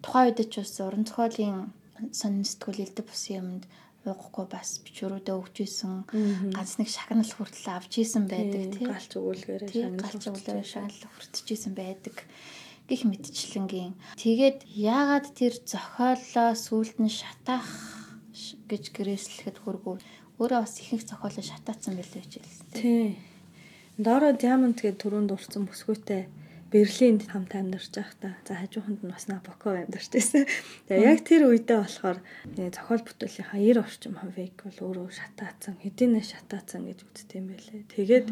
Тухайн үед ч бас уран зохиолын сонин сэтгүүл элдв бусын юмд уухгүй бас бичвэрүүдээ өгч исэн. Ганц нэг шагнал хүртэл авч исэн байдаг тийм галч өгүүлгээрээ шагнал хүртэж исэн байдаг. Гих мэдчлэнгийн тэгээд яагаад тэр зохиолоо сүулт нь шатаах гэж гэрээслэхэд хөргөө өөрөө бас ихэнх зохиолоо шатаацсан байлээ гэж хэлсэн тийм Доро Diamond гэдэг төрөнд урцсан бүсгүйтэй Берлинд хамт амьдарч байхдаа за хажууханд нь бас Набоков амьдарч байсан. Тэгээ яг тэр үедээ болохоор зохиол бүтээлийн 90 орчим хувийг бол өөрөө шатаацсан, хэдийнэ шатаацсан гэж үздэг юм байлээ. Тэгээд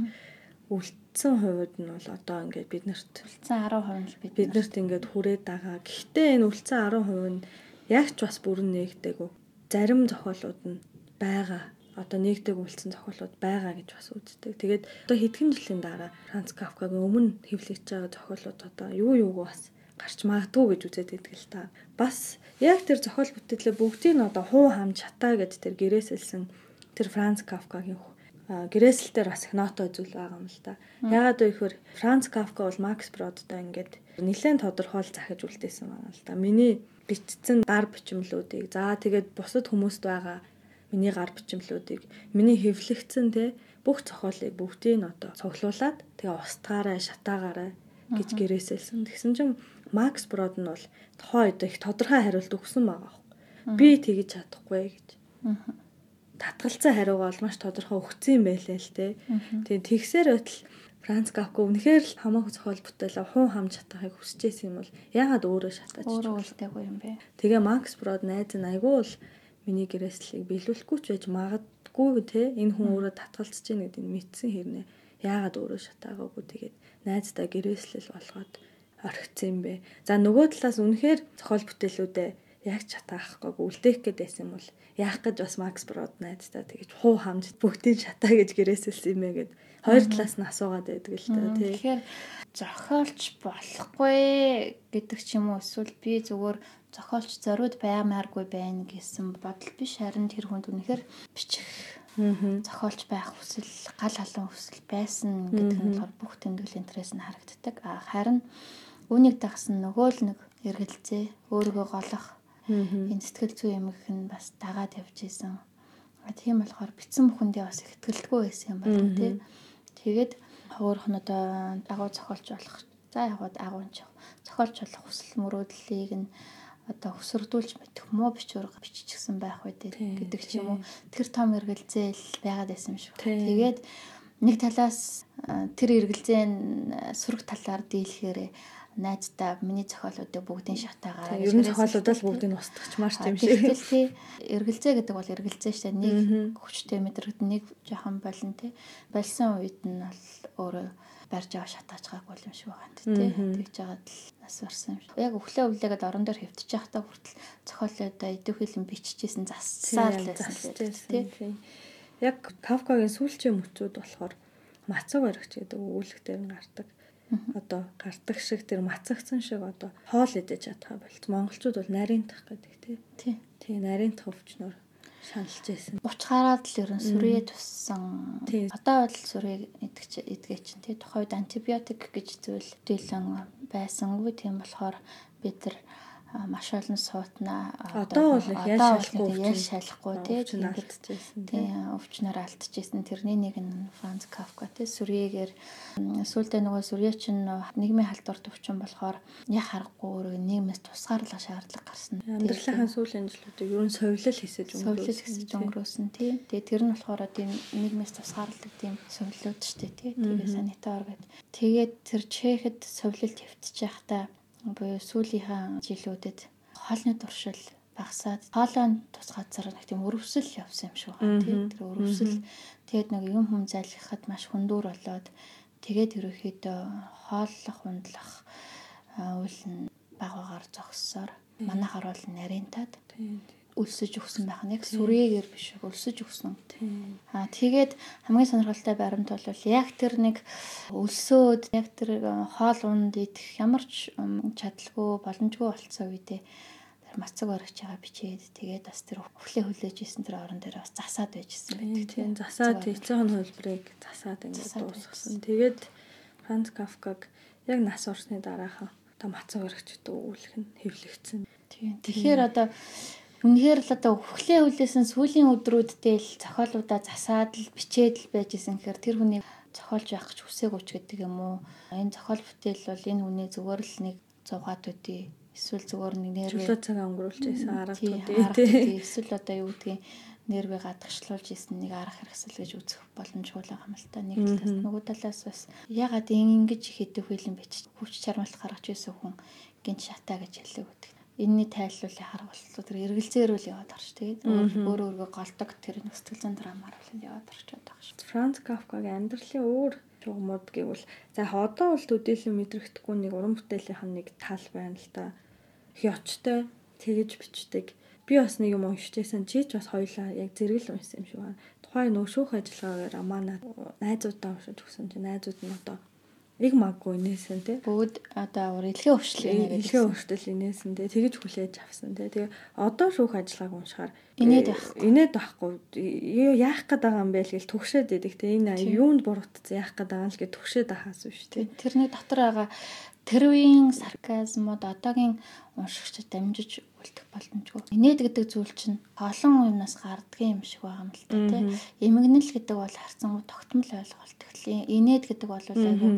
үлдсэн хувьд нь бол одоо ингээд биднэрт үлдсэн 10% нь биднэрт ингээд хүрээд байгаа. Гэхдээ энэ үлдсэн 10% нь яг ч бас бүрэн нэгдэггүй. Зарим зохиолууд нь байгаа одоо нэгдэг үлдсэн зохиолууд байгаа гэж бас үздэг. Тэгээд одоо хэдхэн жилийн дараа Франц Кафкагийн өмнө хэвлэгдэж байгаа зохиолууд одоо юу юуг бас гарч магадгүй гэж үзээд байдаг л та. Бас яг тэр зохиол бүтээлээ бүгдийг нь одоо хуу хамж чатаа гэж тэр гэрээсэлсэн тэр Франц Кафкагийн гэрээсэлтээр бас их ноото зүйл байгаа юм л та. Ягаад вэ гэхээр Франц Кафка бол Макс Бродтой ингээд нэлээд тодорхойл захиж үлдээсэн байна л та. Миний бичсэн гар бичмлүүдийг за тэгээд бусад хүмүүст байгаа миний гар бичмлүүдийг миний хэвлэгдсэн те бүх зохиолыг бүгдийг нь одоо цуглуулад тэгээ устгаарай шатаагаарай гэж гэрээсэлсэн. Тэгсэн чинь Макс Брод нь бол тухайн үед их тодорхой хариулт өгсөн байгаа юм. Би тэгж чадахгүй гэж. Татгалцсан хариугаа бол маш тодорхой өгсөн юм байлээ л те. Тэгээ тэгсээр байтал Франц Кафка үнэхээр л хамаагүй зохиол бүтээлээ хун хамж чадахыг хүсэж байсан юм бол ягаад өөрөө шатаач. Өөрөө үлдээгүй юм бэ. Тэгээ Макс Брод найз нь айгүй л миний гэрээслийг биелүүлэхгүй ч байж магадгүй те. Энэ хүн өөрөө татгалзаж байна гэдгийг мэдсэн хэрнээ. Яагаад өөрөө шатаагаагүй тэгээд найздаа гэрээслэл болгоод орхицсан юм бэ. За нөгөө талаас үнэхээр зохиол бүтээлүүдээ яг чатаахгүй үлдээх гээд байсан юм бол яах гэж бас Макс Брод найздаа тэгэж хуу хамж бүгдийг шатаа гэж гэрээсэлсэн юм ээ гэд хоёр талаас нь асуугаад байдаг л та тий. Тэгэхээр зохиолч болохгүй гэдэг ч юм уу эсвэл би зүгээр зохиолч зориуд баймааргүй байна гэсэн бодол биш харин тэр хүнд үнэхээр бичих зохиолч байх хүсэл гал халуун хүсэл байсан гэдэг нь болохоор бүх тэмдэглэл интерес нь харагддаг. А харин үүнийг дагсан нөгөө л нэг эргэлзээ өөрийгөө голох энэ сэтгэл зүй юм гэх нь бас дагаад явж исэн. Тийм болохоор битсэн бүхэндээ бас их ихтгэлгүй байсан юм байна тий. Тэгээд хөөх нь одоо дагуу зохиолч болох. За яг агуунч зохиолч болох хүсэл мөрөөдлийг нь одоо өсөрдүүлж мэдэх муу бичвэр биччихсэн байх үед гэдэг ч юм уу. тэр том эргэлзээл байгаад байсан юм шиг. Тэгээд нэг талаас тэр эргэлзээ сөрөг талаар дийлэхээр найздаа миний зохиолуудыг бүгдийн шатаагаараа ер нь зохиолуудаа л бүгдийг устгachмаар тийм шиг. Тэгэл тий эргэлзээ гэдэг бол эргэлзээ штэ нэг хүчтэй мэдрэгд нэг жоохон болон тий. Болсон үед нь бол өөрөө барьж аваа шатааж байгаагүй юм шиг байгаа юм тий. Тэгж жагаад л нас барсан юм шиг. Яг өглөө өвлөөгээд орон дээр хөвтөж явахдаа хүртэл зохиолоодоо идэвхэлэн биччихсэн зассаар л байсан тий. Яг Кавкагийн сүүлчийн мөчүүд болохоор мацаг баригч гэдэг өгүүлэг дээр нь гардаг. Одоо гардаг шиг тэр мацагцсан шиг одоо хоол идэж чадхаа болт. Монголчууд бол нарийнтах гэдэг тий. Тий. Тий нарийнтах өвчнөр шаналж байсан. Уучгаараад л ерөн сүрээ туссан. Одоо бол сүрээ идэгч идгээ чинь тий тухайд антибиотик гэж зүйл дийлэн байсангүй тийм болохоор бид нар маш олон суутна одоо бол яаж шалахгүй яаж шалахгүй тийм тийм өвчнөр алдчихсан тэрний нэг нь Франц Кафка тийм сүрьегээр сүултээ нөгөө сүрье чинь нийгмийн халдварт өвчин болохоор яг харахгүй өөрөө нийгмээс тусгаарлах шаардлага гарсан. Амьдралынхаа сүүлийн жилүүдийг ер нь совилол хийсэж өнгөрөөсөн совилол хийсэж өнгөрөөсөн тийм тэгээ тэр нь болохоор тийм нийгмээс тусгаарлах тийм совилууд штэ тийм тэгээ санитар гэдэг тэгээд тэр чехэд совилолт хэвтэж байхдаа буюу сүүлийнхаа жилүүдэд хоолны туршил багасаад хоолойн тус газар нэг тийм өрөвсөл явсан юм шиг байна тийм. Тэр өрөвсөл. Тэгээд нэг юм хүм залхихад маш хүндүүр болоод тэгээд ерөөхдөө хооллох ундлах үйл нь багаагаар зогссоор манайхаар бол нарийнтаад өлсөж өгсөн байх нь яг сүрээгээр биш өлсөж өгсөн. Аа тэгээд хамгийн сонирхолтой баримт бол яг тэр нэг өлсөөд яг тэр хоол унд идэх ямар ч чадалгүй боломжгүй болцсон үедээ мацаг барагч байгаа бичээд тэгээд бас тэр өхлөө хүлээж исэн тэр орон дээр бас засаад байжсэн байдаг тийм засаад нь хөлбрийг засаад ингээд дуусгасан. Тэгээд Франц Кафкаг яг нас орсны дараахан та мацаг барагчд өвлөх нь хэвлэгдсэн. Тийм. Тэгэхээр одоо Үнэхээр л одоо өхлөө хүлээсэн сүүлийн өдрүүддээ л зохиолуудаа засаад л бичээд л байж исэн гэхээр тэр хүний зохиолж байх гэж хүсээгүй ч гэдэг юм уу. Энэ зохиол бүтээл бол энэ хүний зүгээр л нэг зугаад үдий эсвэл зүгээр нэг нэрвээ чөлөө цаг өнгөрүүлж байсан арга тий. Эсвэл одоо юу гэдгийг нервээ гадагшлуулж исэн нэг арга хэрэгсэл гэж үзэх боломжгүй л та. Нэг талаас нөгөө талаас бас ягаад ингэж их хэдэх хүйлийн бич хүч чармалт гаргаж ирсэн хүн гинт шатаа гэж хэллэг үүдэг энэний тайллуулын харга болтол тэр эргэлзээрүүл яваад орч тэгээд өөр өөргөө голдог тэр нөхцөл зүйн драмаар бол яваад орчод байгаа шүү. Франц Кафкагийн амьдралын өөр чугмууд гэвэл за одоо бол төдийлөн мэдрэгдэхгүй нэг уран бүтээлийнх нь нэг тал байна л да. Хёчтой тэгэж бичдэг. Би бас нэг юм уншижсэн чи ч бас хоёлаа яг зэрэгэл уншсан юм шиг байна. Тухайн нөө шүүх ажиллагаагаар амаа найзуудаа уншиж өгсөн чи найзууд нь одоо Иг маггүй нээсэн тий. Бүгд одоо урилгын өвчлөл нээсэн. өвчлөл нээсэн тий. Тэгэж хүлээж авсан тий. Тэгээ одоо шүүх ажиллагааг уншихаар инээд байхгүй. Инээд байхгүй. Яах гээд байгаа юм бэ л гэл түгшээд идэг тий. Энэ юунд буруутсан яах гээд байгаа л гэж түгшээд ахаас биш тий. Тэрний дотор байгаа тэр үеийн сарказмууд одоогийн уншигчд дамжиж үлдэх боломжгүй. Инээд гэдэг зүйл чинь олон юмнаас гарддаг юм шиг байгаа юм л та тийм. Эмгэнэл гэдэг бол харцангуй тогтмол ойлголт. Тэгэхээр инээд гэдэг бол айгүй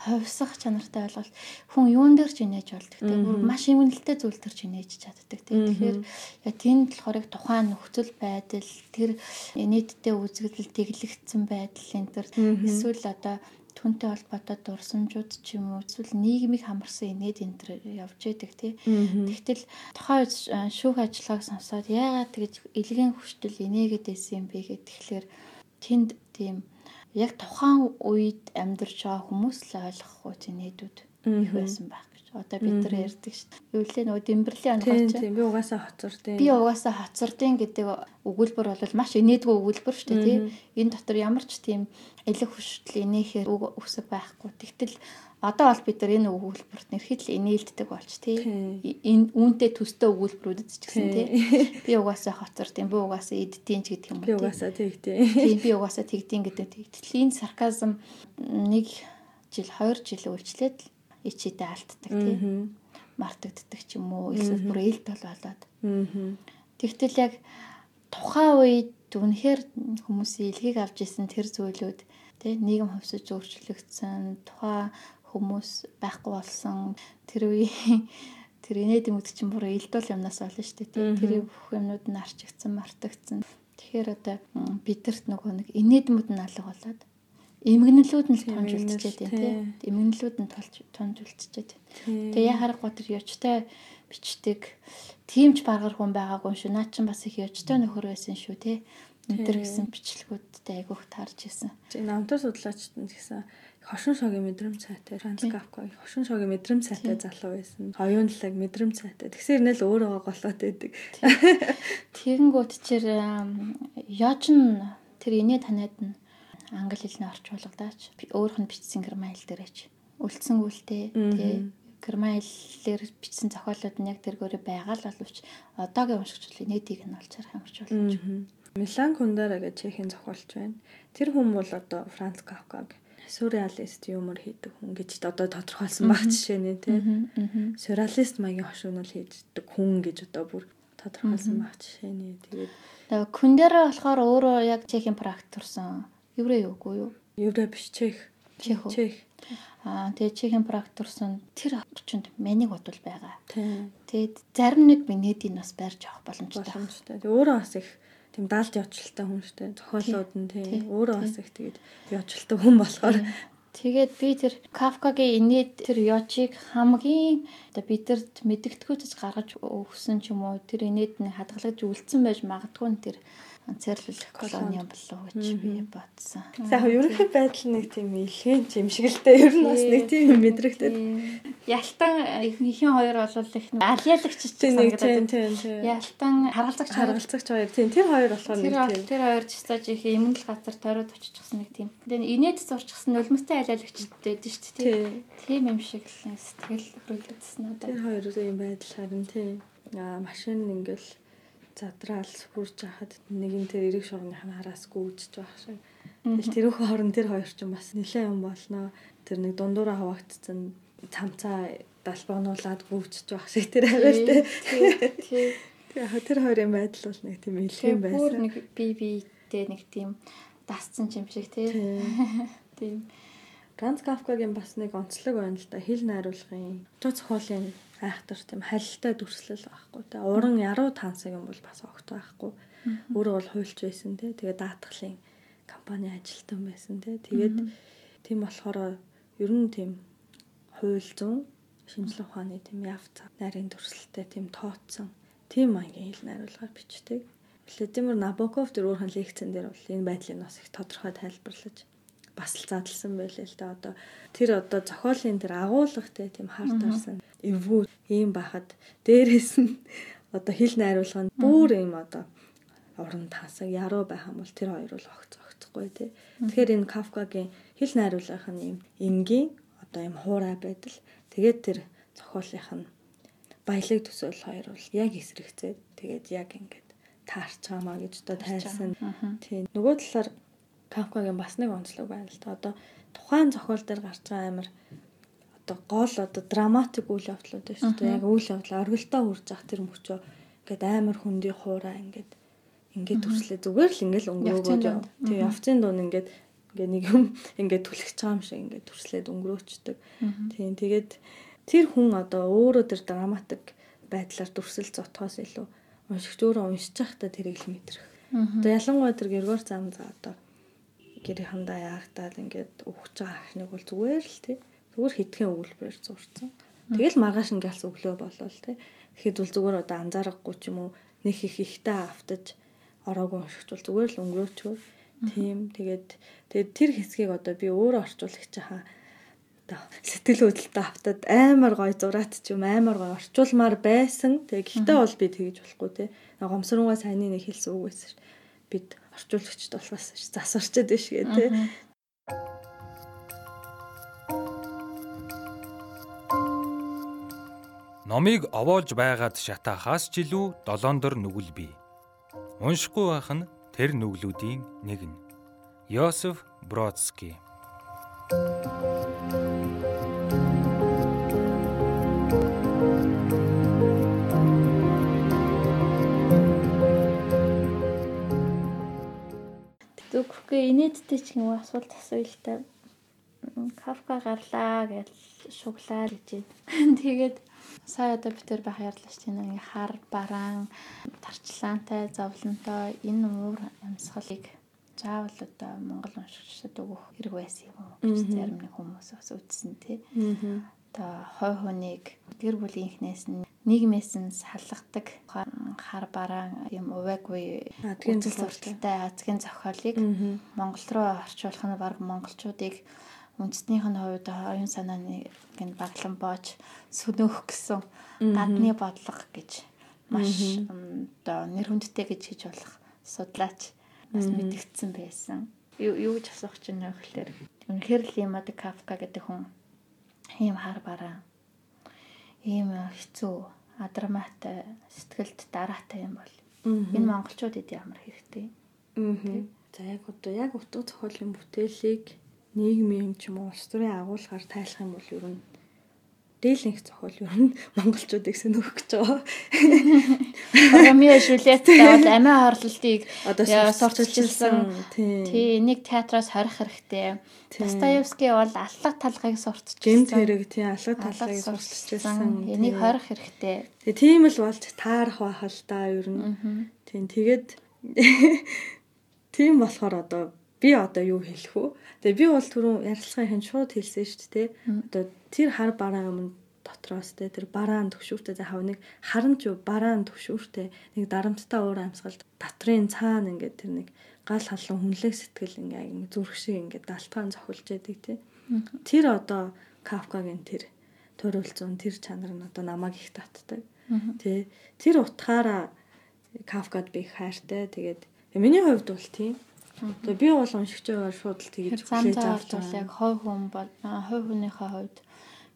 ховсох чанартай ойлголт. Хүн юун дээр ч инээж болдог тийм. Бүр маш эмгэнэлтэй зүйл төр ч инээж чаддаг тийм. Тэгэхээр яг тэнд болохоор тухайн нөхцөл байдал тэр инээдтэй үзэгдэл тэглэгдсэн байдал энэ төр эсвэл одоо түнтэй холбоотой дурсамжууд ч юм уу эсвэл нийгмийг хамарсан инээд энэ төр явж идэг тий. Тэгтэл тухайн шүүх ажиллагааг сонсоод яагаад тэгж илгэн хүчтэл инээгээд байсан юм бэ? гэхэлэр тэнд тийм яг тухайн үед амьдарч байгаа хүмүүс л ойлгохгүй зинээдүүд их байсан байх одоо бид нар ярьдаг шүү. Юу лээ нөгөө Дэмбэрлийн онгорч. Тийм би угаасаа хоцордیں۔ Би угаасаа хоцордیں гэдэг өгүүлбэр бол маш инээдгүй өгүүлбэр шүү дээ тий. Энэ дотор ямар ч тийм элэг хүчтэй инээхээр үг өсөв байхгүй. Тэгтэл одоо бол бид нар энэ өгүүлбэрт нэрхэл инээлддэг болч тий. Энэ үүнтэй төстэй өгүүлбэрүүдэд ч гэсэн тий. Би угаасаа хоцордیں۔ Би угаасаа иддэйн ч гэдэг юм байна. Би угаасаа тэгдэйн. Тийм би угаасаа тэгдэйн гэдэг. Тэгтэл энэ сарказм нэг жил 2 жил үйлчлээд л ичээдээ алддаг тийм мартагддаг ч юм уу эсвэл бүр ээлт бол болоод. Тэгтэл яг тухайн үед үнэхээр хүмүүсийн илгийг авч исэн тэр зүйлүүд тийм нийгэм хөвсөж өөрчлөгдсөн тухайн хүмүүс байхгүй болсон тэр үеийн тэр инээдийн үд чинь бүр элдвэл юмнаас болно шүү дээ тийм тэр бүх юмнууд нь арчигдсан мартагдсан. Тэгэхээр одоо бидэрт нөгөө нэг инээдмүүд нь алга болоод эмгэнэлүүд нь л тунж үлдчихэд байна тийм. Эмгэнэлүүд нь тулж тунж үлдчихэд байна. Тэгээ яхаар готор ёчтой бичдэг. Тимч баргар хүн байгаагүй шүү. Наа чин бас их ёчтой нөхөр байсан шүү тий. Өнтер гэсэн бичлэгүүдтэй айгүйх таарч исэн. Намтар судлаачд нь гэсэн хошин шогийн мэдрэмж цайтай Франц Кафка хошин шогийн мэдрэмж цайтай залуу байсан. Оюунлаг мэдрэмж цайтай. Тэгсэр нэл өөрөө голоод байдаг. Тэгэнгүүт чир яоч нь тэр инээ танаад нь англи хэлний орчуулгадаач өөрөх нь бичсэн герман хэл дээрээч үлдсэн үлтэй герман хэлээр бичсэн зохиолууд нь яг тэргээрээ байгаа л боловч одоогийн уншигчдын нийтийг нь олж харах юмч болж байна. Милан Кундара гэж чехийн зохиолч байна. Тэр хүн бол одоо Франц Кафкаг сюрреалист юмор хийдэг хүн гэж одоо тодорхойлсон баг жишээ нэ тий. Сюрреалист маягийн хошигнол хийдэг хүн гэж одоо бүр тодорхойлсон баг жишээ нэ. Тэгээд Кундара болохоор өөрөө яг чехийн практик турсан Еврей үгүй юу? Еврей биш чех. Чех. Чех. Аа тэгээ чехийн практикурсан тэр орчинд манийг бодвол байгаа. Тэгээд зарим нэг Венедиг бас барьж авах боломжтой. Боломжтой. Тэгээ өөрөө бас их тийм даалж явчлалтай хүн штэ. Зохиолууд нь тийм өөрөө бас их тэгээд явчлалтай хүн болохоор Тэгээд би тэр Кафкагийн инээд тэр Йожиг хамгийн одоо бидэрт мэддэгтгүүцэж гаргаж өгсөн ч юм уу тэр инээд нь хадгалж үлдсэн байж магадгүй тэр цэрлүүлэх колони юм болов уу гэж би бодсон. За ерөнхий байдал нэг тийм илхэн юм шиг л дээ. Ер нь бас нэг тийм мэдрэгтэй. Ялтан ихнийхэн хоёр бол их алиалагч ч санагдаад байна. Ялтан харгалзагч харгалзагч хоёр тийм тэр хоёр болохоор нэг тийм. Тэр хоёр ч цааж их эмгэл газар тойроод очихсан нэг тийм. Тэгээд инээд зурчихсан нулимстай алиалагчтэй байдаг шүү дээ. Тийм юм шиг л сэтгэл хөдлөлтсөн надад. Тэр хоёр юм байдал харин тийм. Аа машин ингээл задраал хурж хахад нэг нь тэр эрэг шугамных нь хараас гүйжж байх шиг. Тэгэл тэрүүхэн хорон тэр хоёр ч юм бас нэлээд юм болно. Тэр нэг дундуура хавагдсан цамцаа далбагнуулаад гүйжж байх шиг тэр аваар тэ. Тэгээ тэр хоёрын байдал бол нэг тийм илхэн байсан. Бүр нэг би битэй нэг тийм дасцсан юм шиг тий. Тийм. Ганц Кафкагийн бас нэг онцлог байна л да. Хил найруулгын тоо зохиолын айхтар тийм халилтай дүрслэл байхгүй те. Уран яруу тансаг юм бол бас огт байхгүй. Өөрөө бол хуульч байсан те. Тэгээд даатгалын компани ажилтан байсан те. Тэгээд тийм болохоор ер нь тийм хууль зүүн шинжлэх ухааны тийм явц нарийн дүрслэлтэй тийм тооцсон тийм маягийн хэл найруулгаар бичдэг. Владимир Набоков тэр өөрхөн лекцэн дээр бол энэ байдлыг бас их тодорхой тайлбарлаж бас л задлсан байлээ л да одоо тэр одоо зохиолын тэр агуулгатай тийм хард орсон эвгүй ийм бахад дээрээс нь одоо хил найруулга нь бүр ийм одоо уран тасаг яруу байх юм бол тэр хоёр бол огц огцхгүй тий. Тэгэхээр энэ Кафкагийн хил найруулгах нь ийм энгийн одоо ийм хуурай байдал. Тэгээд тэр зохиолынх нь баялаг төсөөл хоёр бол яг эсрэгцээ. Тэгээд яг ингээд таарч чамаа гэж одоо тайлсан. Тийм. Нөгөө талаар Кафкагийн бас нэг онцлог байна л да. Одоо тухайн зохиол дээр гарч байгаа амир одоо гол одоо драматик үйл явдлууд шүү дээ. Яг үйл явдлаа оргилдоо хүрж явах тэр мөчөө ингээд амар хүндий хуурай ингээд ингээд төрслөө зүгээр л ингээд өнгөрөөгөө тий явцын дуун ингээд ингээд нэг юм ингээд түлхэж байгаа юм шиг ингээд төрслээд өнгөрөөчдөг. Тийм тэгээд тэр хүн одоо өөрөө тэр драматик байдлаар дүрсэл зотхоос илүү уншигч өөрөө уншиж байхдаа тэрийг л мэдрэх. Одоо ялангуяа тэр Григор зам за одоо гэрийнхандаа яагтаад ингээд өгч байгаа ахныг бол зүгээр л тий. Зүгээр хитгэн өгүүлбэрээр зурцсан. Тэгэл маргааш ингээл өглөө болол тий. Тэгэхэд бол зүгээр одоо анзаарахгүй ч юм уу нэг их ихтэй автаж ороогүй уншигч бол зүгээр л өнгөрөөчөө. Тийм тэгээд тэгээд тэр хэсгийг одоо би өөрөө орчуулагч хаа сэтгэл хөдлөлтөд автаад амар гой зураад ч юм амар гой орчуулмаар байсан. Тэгээ гэхдээ бол би тэгж болохгүй те. Гомсрууга сайнны нэг хэлсэн үг байсан. Бид орчуулагчд бол бас засварчод биш гээ тий. Номыг овоолж байгаад шатаахаас ч илүү долоондор нүгэл бий. Уншихгүй байх нь тэр нүглүүдийн нэг нь. Йосеф Бродский Үгүй инээдтэй ч юм уу асуулт та. Кафка гарлаа гэж шуглаа гэж. Тэгээд сая одоо бид төр байх ярьлаа чинь ингээ хар бараан тарчлаантай зовлонтой энэ уур амьсгалыг заавал одоо Монгол уншигчдад өгөх хэрэг байсан юм уу? Гэж зарим нэг хүмүүс бас үзсэн тий. Одоо хой хүнийг гэр бүлийн ихнээс нь нийгмээс нь салгадаг хар бараан юм увайгүй азгийн зурталтай азгийн зохиолыг Монгол руу орчуулах нь баг монголчуудыг үндэстнийх нь хувьд оюун санааны гэн баглан боож сүнөөх гэсэн гадны бодлого гэж маш одоо нэр хүндтэй гэж хийж болох судлаач бас мэдгдсэн байсан. Юу гэж асуух чинь нөх гэхээр үнэхээр л юм ада Кафка гэдэг хүн ийм хар бараа ийм хэцүү адраматай сэтгэлд дараатай юм бол энэ монголчуудад ямар хэрэгтэй. Аа. За яг одоо яг утга зохиолын бүтээлийг нийгмийн ч юм уу улс төрийн агуулгаар тайлах юм бол ер нь дээлэнх зохиол ер нь монголчуудыг сөнөх гэж байгаа. Ромео Жюльеттэй бол амиа хорлолтыг сурталчилсан. Тий, нэг театраас хорих хэрэгтэй. Достоевский бол аллах талхыг сурталчилсан. Гэмт хэрэг тий, аллах талхыг сурталчилсан. Энийг хорих хэрэгтэй. Тэгээ тийм л болж таарах байх л да ер нь. Тийм тэгээд тийм болохоор одоо би одоо юу хэлэх вэ? Тэгээ би бол түрүүн ярилцлагын шууд хэлсэн шүү дээ. Одоо тэр хар бараа өмнө дотроос те тэр бараан төвшүүртэй за хав нэг харамч бараан төвшүүртэй нэг дарамттай уур амьсгалд дотрын цаана ингээд тэр нэг гал халуун хүнлэг сэтгэл ингээ зүрх шиг ингээ далтгаан зохилж яадаг те тэр одоо кафкагийн тэр төрөлцөн тэр чанар нь одоо намайг их татдаг те тэр утгаараа кафкад би хайртай тэгээд миний хувьд бол тийм Тэгээ би бол уншигч байгаа шууд л тэгэж хүлээж авч байгаа. Яг хой хүн бол хой хүнийхээ хувьд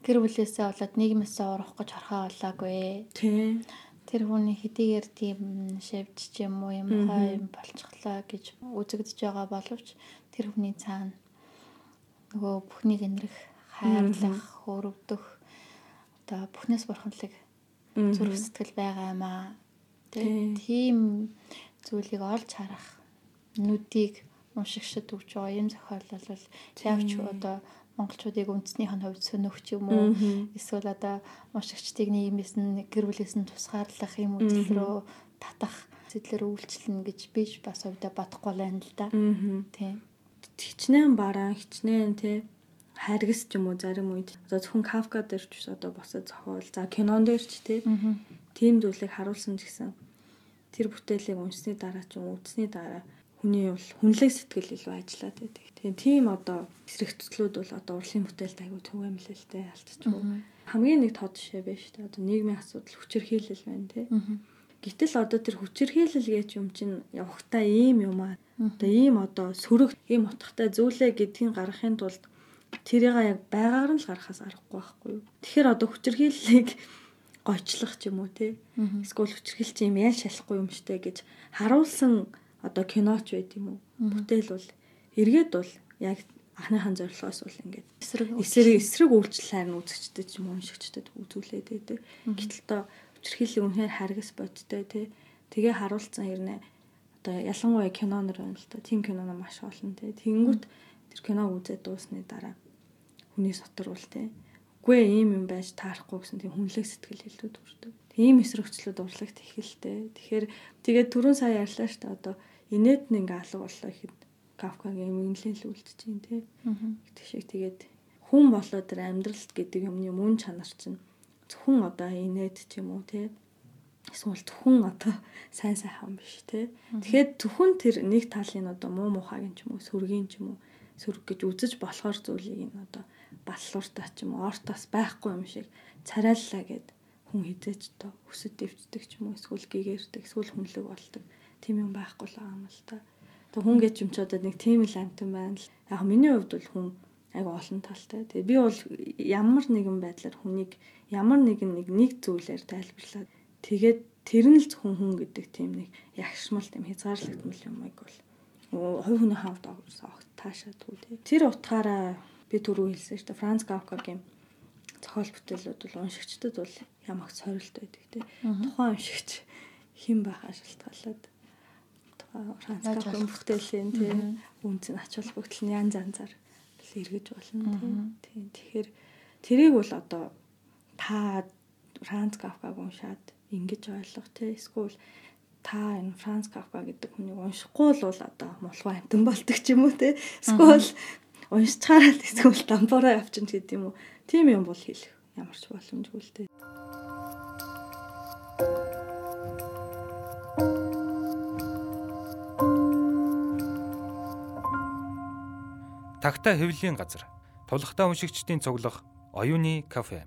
гэр бүлээсээ болоод нийгэмээсээ урах гэж харахаа болоогүй. Тийм. Тэр хүний хэдийгээр тийм шавж ч юм уу юм хой юм болчихлоо гэж үзэгдэж байгаа боловч тэр хүний цаана нөгөө бүхнийг энэрх хайрлах, хөрөвдөх одоо бүхнээс бурханлаг зүрх сэтгэл байгаа юм аа. Тийм зүйлийг олж харах нүдийг уншигчд өгч байгаа юм зохиолол. Бол явч одоо монголчуудыг үндэснийх нь хувьд сөнөгч юм уу. Эсвэл одоо уншигчдыг нийгмээс нь гэр бүлээс нь тусгаарлах юм үзэл рүү татах сэтлэр үйлчлэн гэж бич бас хувьдаа бодохгүй байна л да. Тийм. Хичнээн бараа хичнээн тий хайргас ч юм уу зарим үед. Одоо зөвхөн Кафка дээр ч одоо босоо зохиол. За кинон дээр ч тий тийм зүйлийг харуулсан гэсэн тэр бүтээлийг уншсны дараа ч үзсний дараа хүний бол хүнлэг сэтгэл илүү ажиллаад байдаг. Тэгээ тийм одоо эсрэгцлүүд бол одоо урлагийн бүтээлд аягүй төв юм л л дээ алдчихгүй. Хамгийн нэг тод жишээ шүү дээ. Одоо нийгмийн асуудал хүчирхийлэл байна тий. Гэтэл одоо тэр хүчирхийлэл гэж юм чинь явахтаа ийм юм аа. Одоо ийм одоо сөрөг ийм утгатай зүйлээ гэдгийг гаргахын тулд тэрийг яг байгаагаар нь л гаргахаас аргагүй байхгүй юу. Тэгэхээр одоо хүчирхийллийг гойчлох ч юм уу тий. Эсвэл хүчирхийлч юм ял шалахгүй юм штэ гэж харуулсан одоо киноч байд юм уу. Бүтээл бол эргээд бол яг анхныхан зорилгоос бол ингээд эсрэг эсрэг үйлчлэлээр нь үзэгчдэд ч юм уншигчдэд үзүүлээд байдаг. Гэтэл тоо хүчрхийлэг үнээр харгас бодтой тий. Тэгээ харуулсан хэрнээ одоо ялангуяа кинонор байна л да. Тим киноно маш олон тий. Тэнгүүт тэр киног үзээд дуусны дараа хүний соторвол тий. Үгүй ийм юм байж таарахгүй гэсэн тийм хүнлэг сэтгэл хэлдэг төрдөг. Тийм эсрэгчлүүд урлагт ихэлтэй. Тэгэхээр тэгээд түрүүн сая ярьлаа шүү дээ одоо инээд нэг ингээ алга боллоо гэхэд Кафкагийн эмгэнлэн л үлдчихээн тий. Гэдэг шиг тэгээд хүн болоо тэр амьдралт гэдэг юмны мөн чанар чинь зөвхөн одоо инээд ч юм уу тий. Эсвэл зөвхөн одоо сайн сайхан биш тий. Тэгэхээр зөвхөн тэр нэг талын одоо муу мухагийн ч юм уу сүргийн ч юм уу сүрэг гэж үзэж болохоор зүйлийг нь одоо баллууртаа ч юм уу ортоос байхгүй юм шиг царайллаа гэд хүн хизээч одоо өсөд дэвчдэг ч юм уу эсвэл гэгэрдэг эсвэл хүнлэг болдог тийм юм байхгүй л байгаа юм л та. Тэг хүн гэж юм ч одоо нэг тийм л амтан байна л. Яг миний хувьд бол хүн айгу олон талтай. Тэгээ би бол ямар нэгэн байдлаар хүнийг ямар нэгэн нэг нэг зүйлээр тайлбарлаад тэгээд тэр нь л хүн хүн гэдэг тийм нэг ягшмал тийм хязгаарлагдмал юм айг бол хувь хүний хавд огт таашаадгүй тий. Тэр утгаараа би түрүү хэлсэн шүү дээ. Франц Кавкагийн зохиол бүтээлүүд бол уншигчдад бол ямагт сорилт байдаг тий. Тухайн уншигч хэн байхаа шалтгаалаад Францын бүтээлийн тийм үнц нь ач холбогдол нь янз янзаар эргэж болно тийм. Тэгэхээр тэрийг бол одоо та Франц Кафкаг уншаад ингэж ойлгох тийм эсвэл та энэ Франц Кафка гэдэг хүнийг уншихгүй л бол одоо мулхуу амтан болдог ч юм уу те. Эсвэл уншичаараа эсвэл дампуураа явчихна гэдэг юм уу тийм юм бол хэлэх ямар ч боломжгүй л те Тагтаа хэвлэлийн газар. Тулхтаа уншигчдийн цуглах оюуны кафе.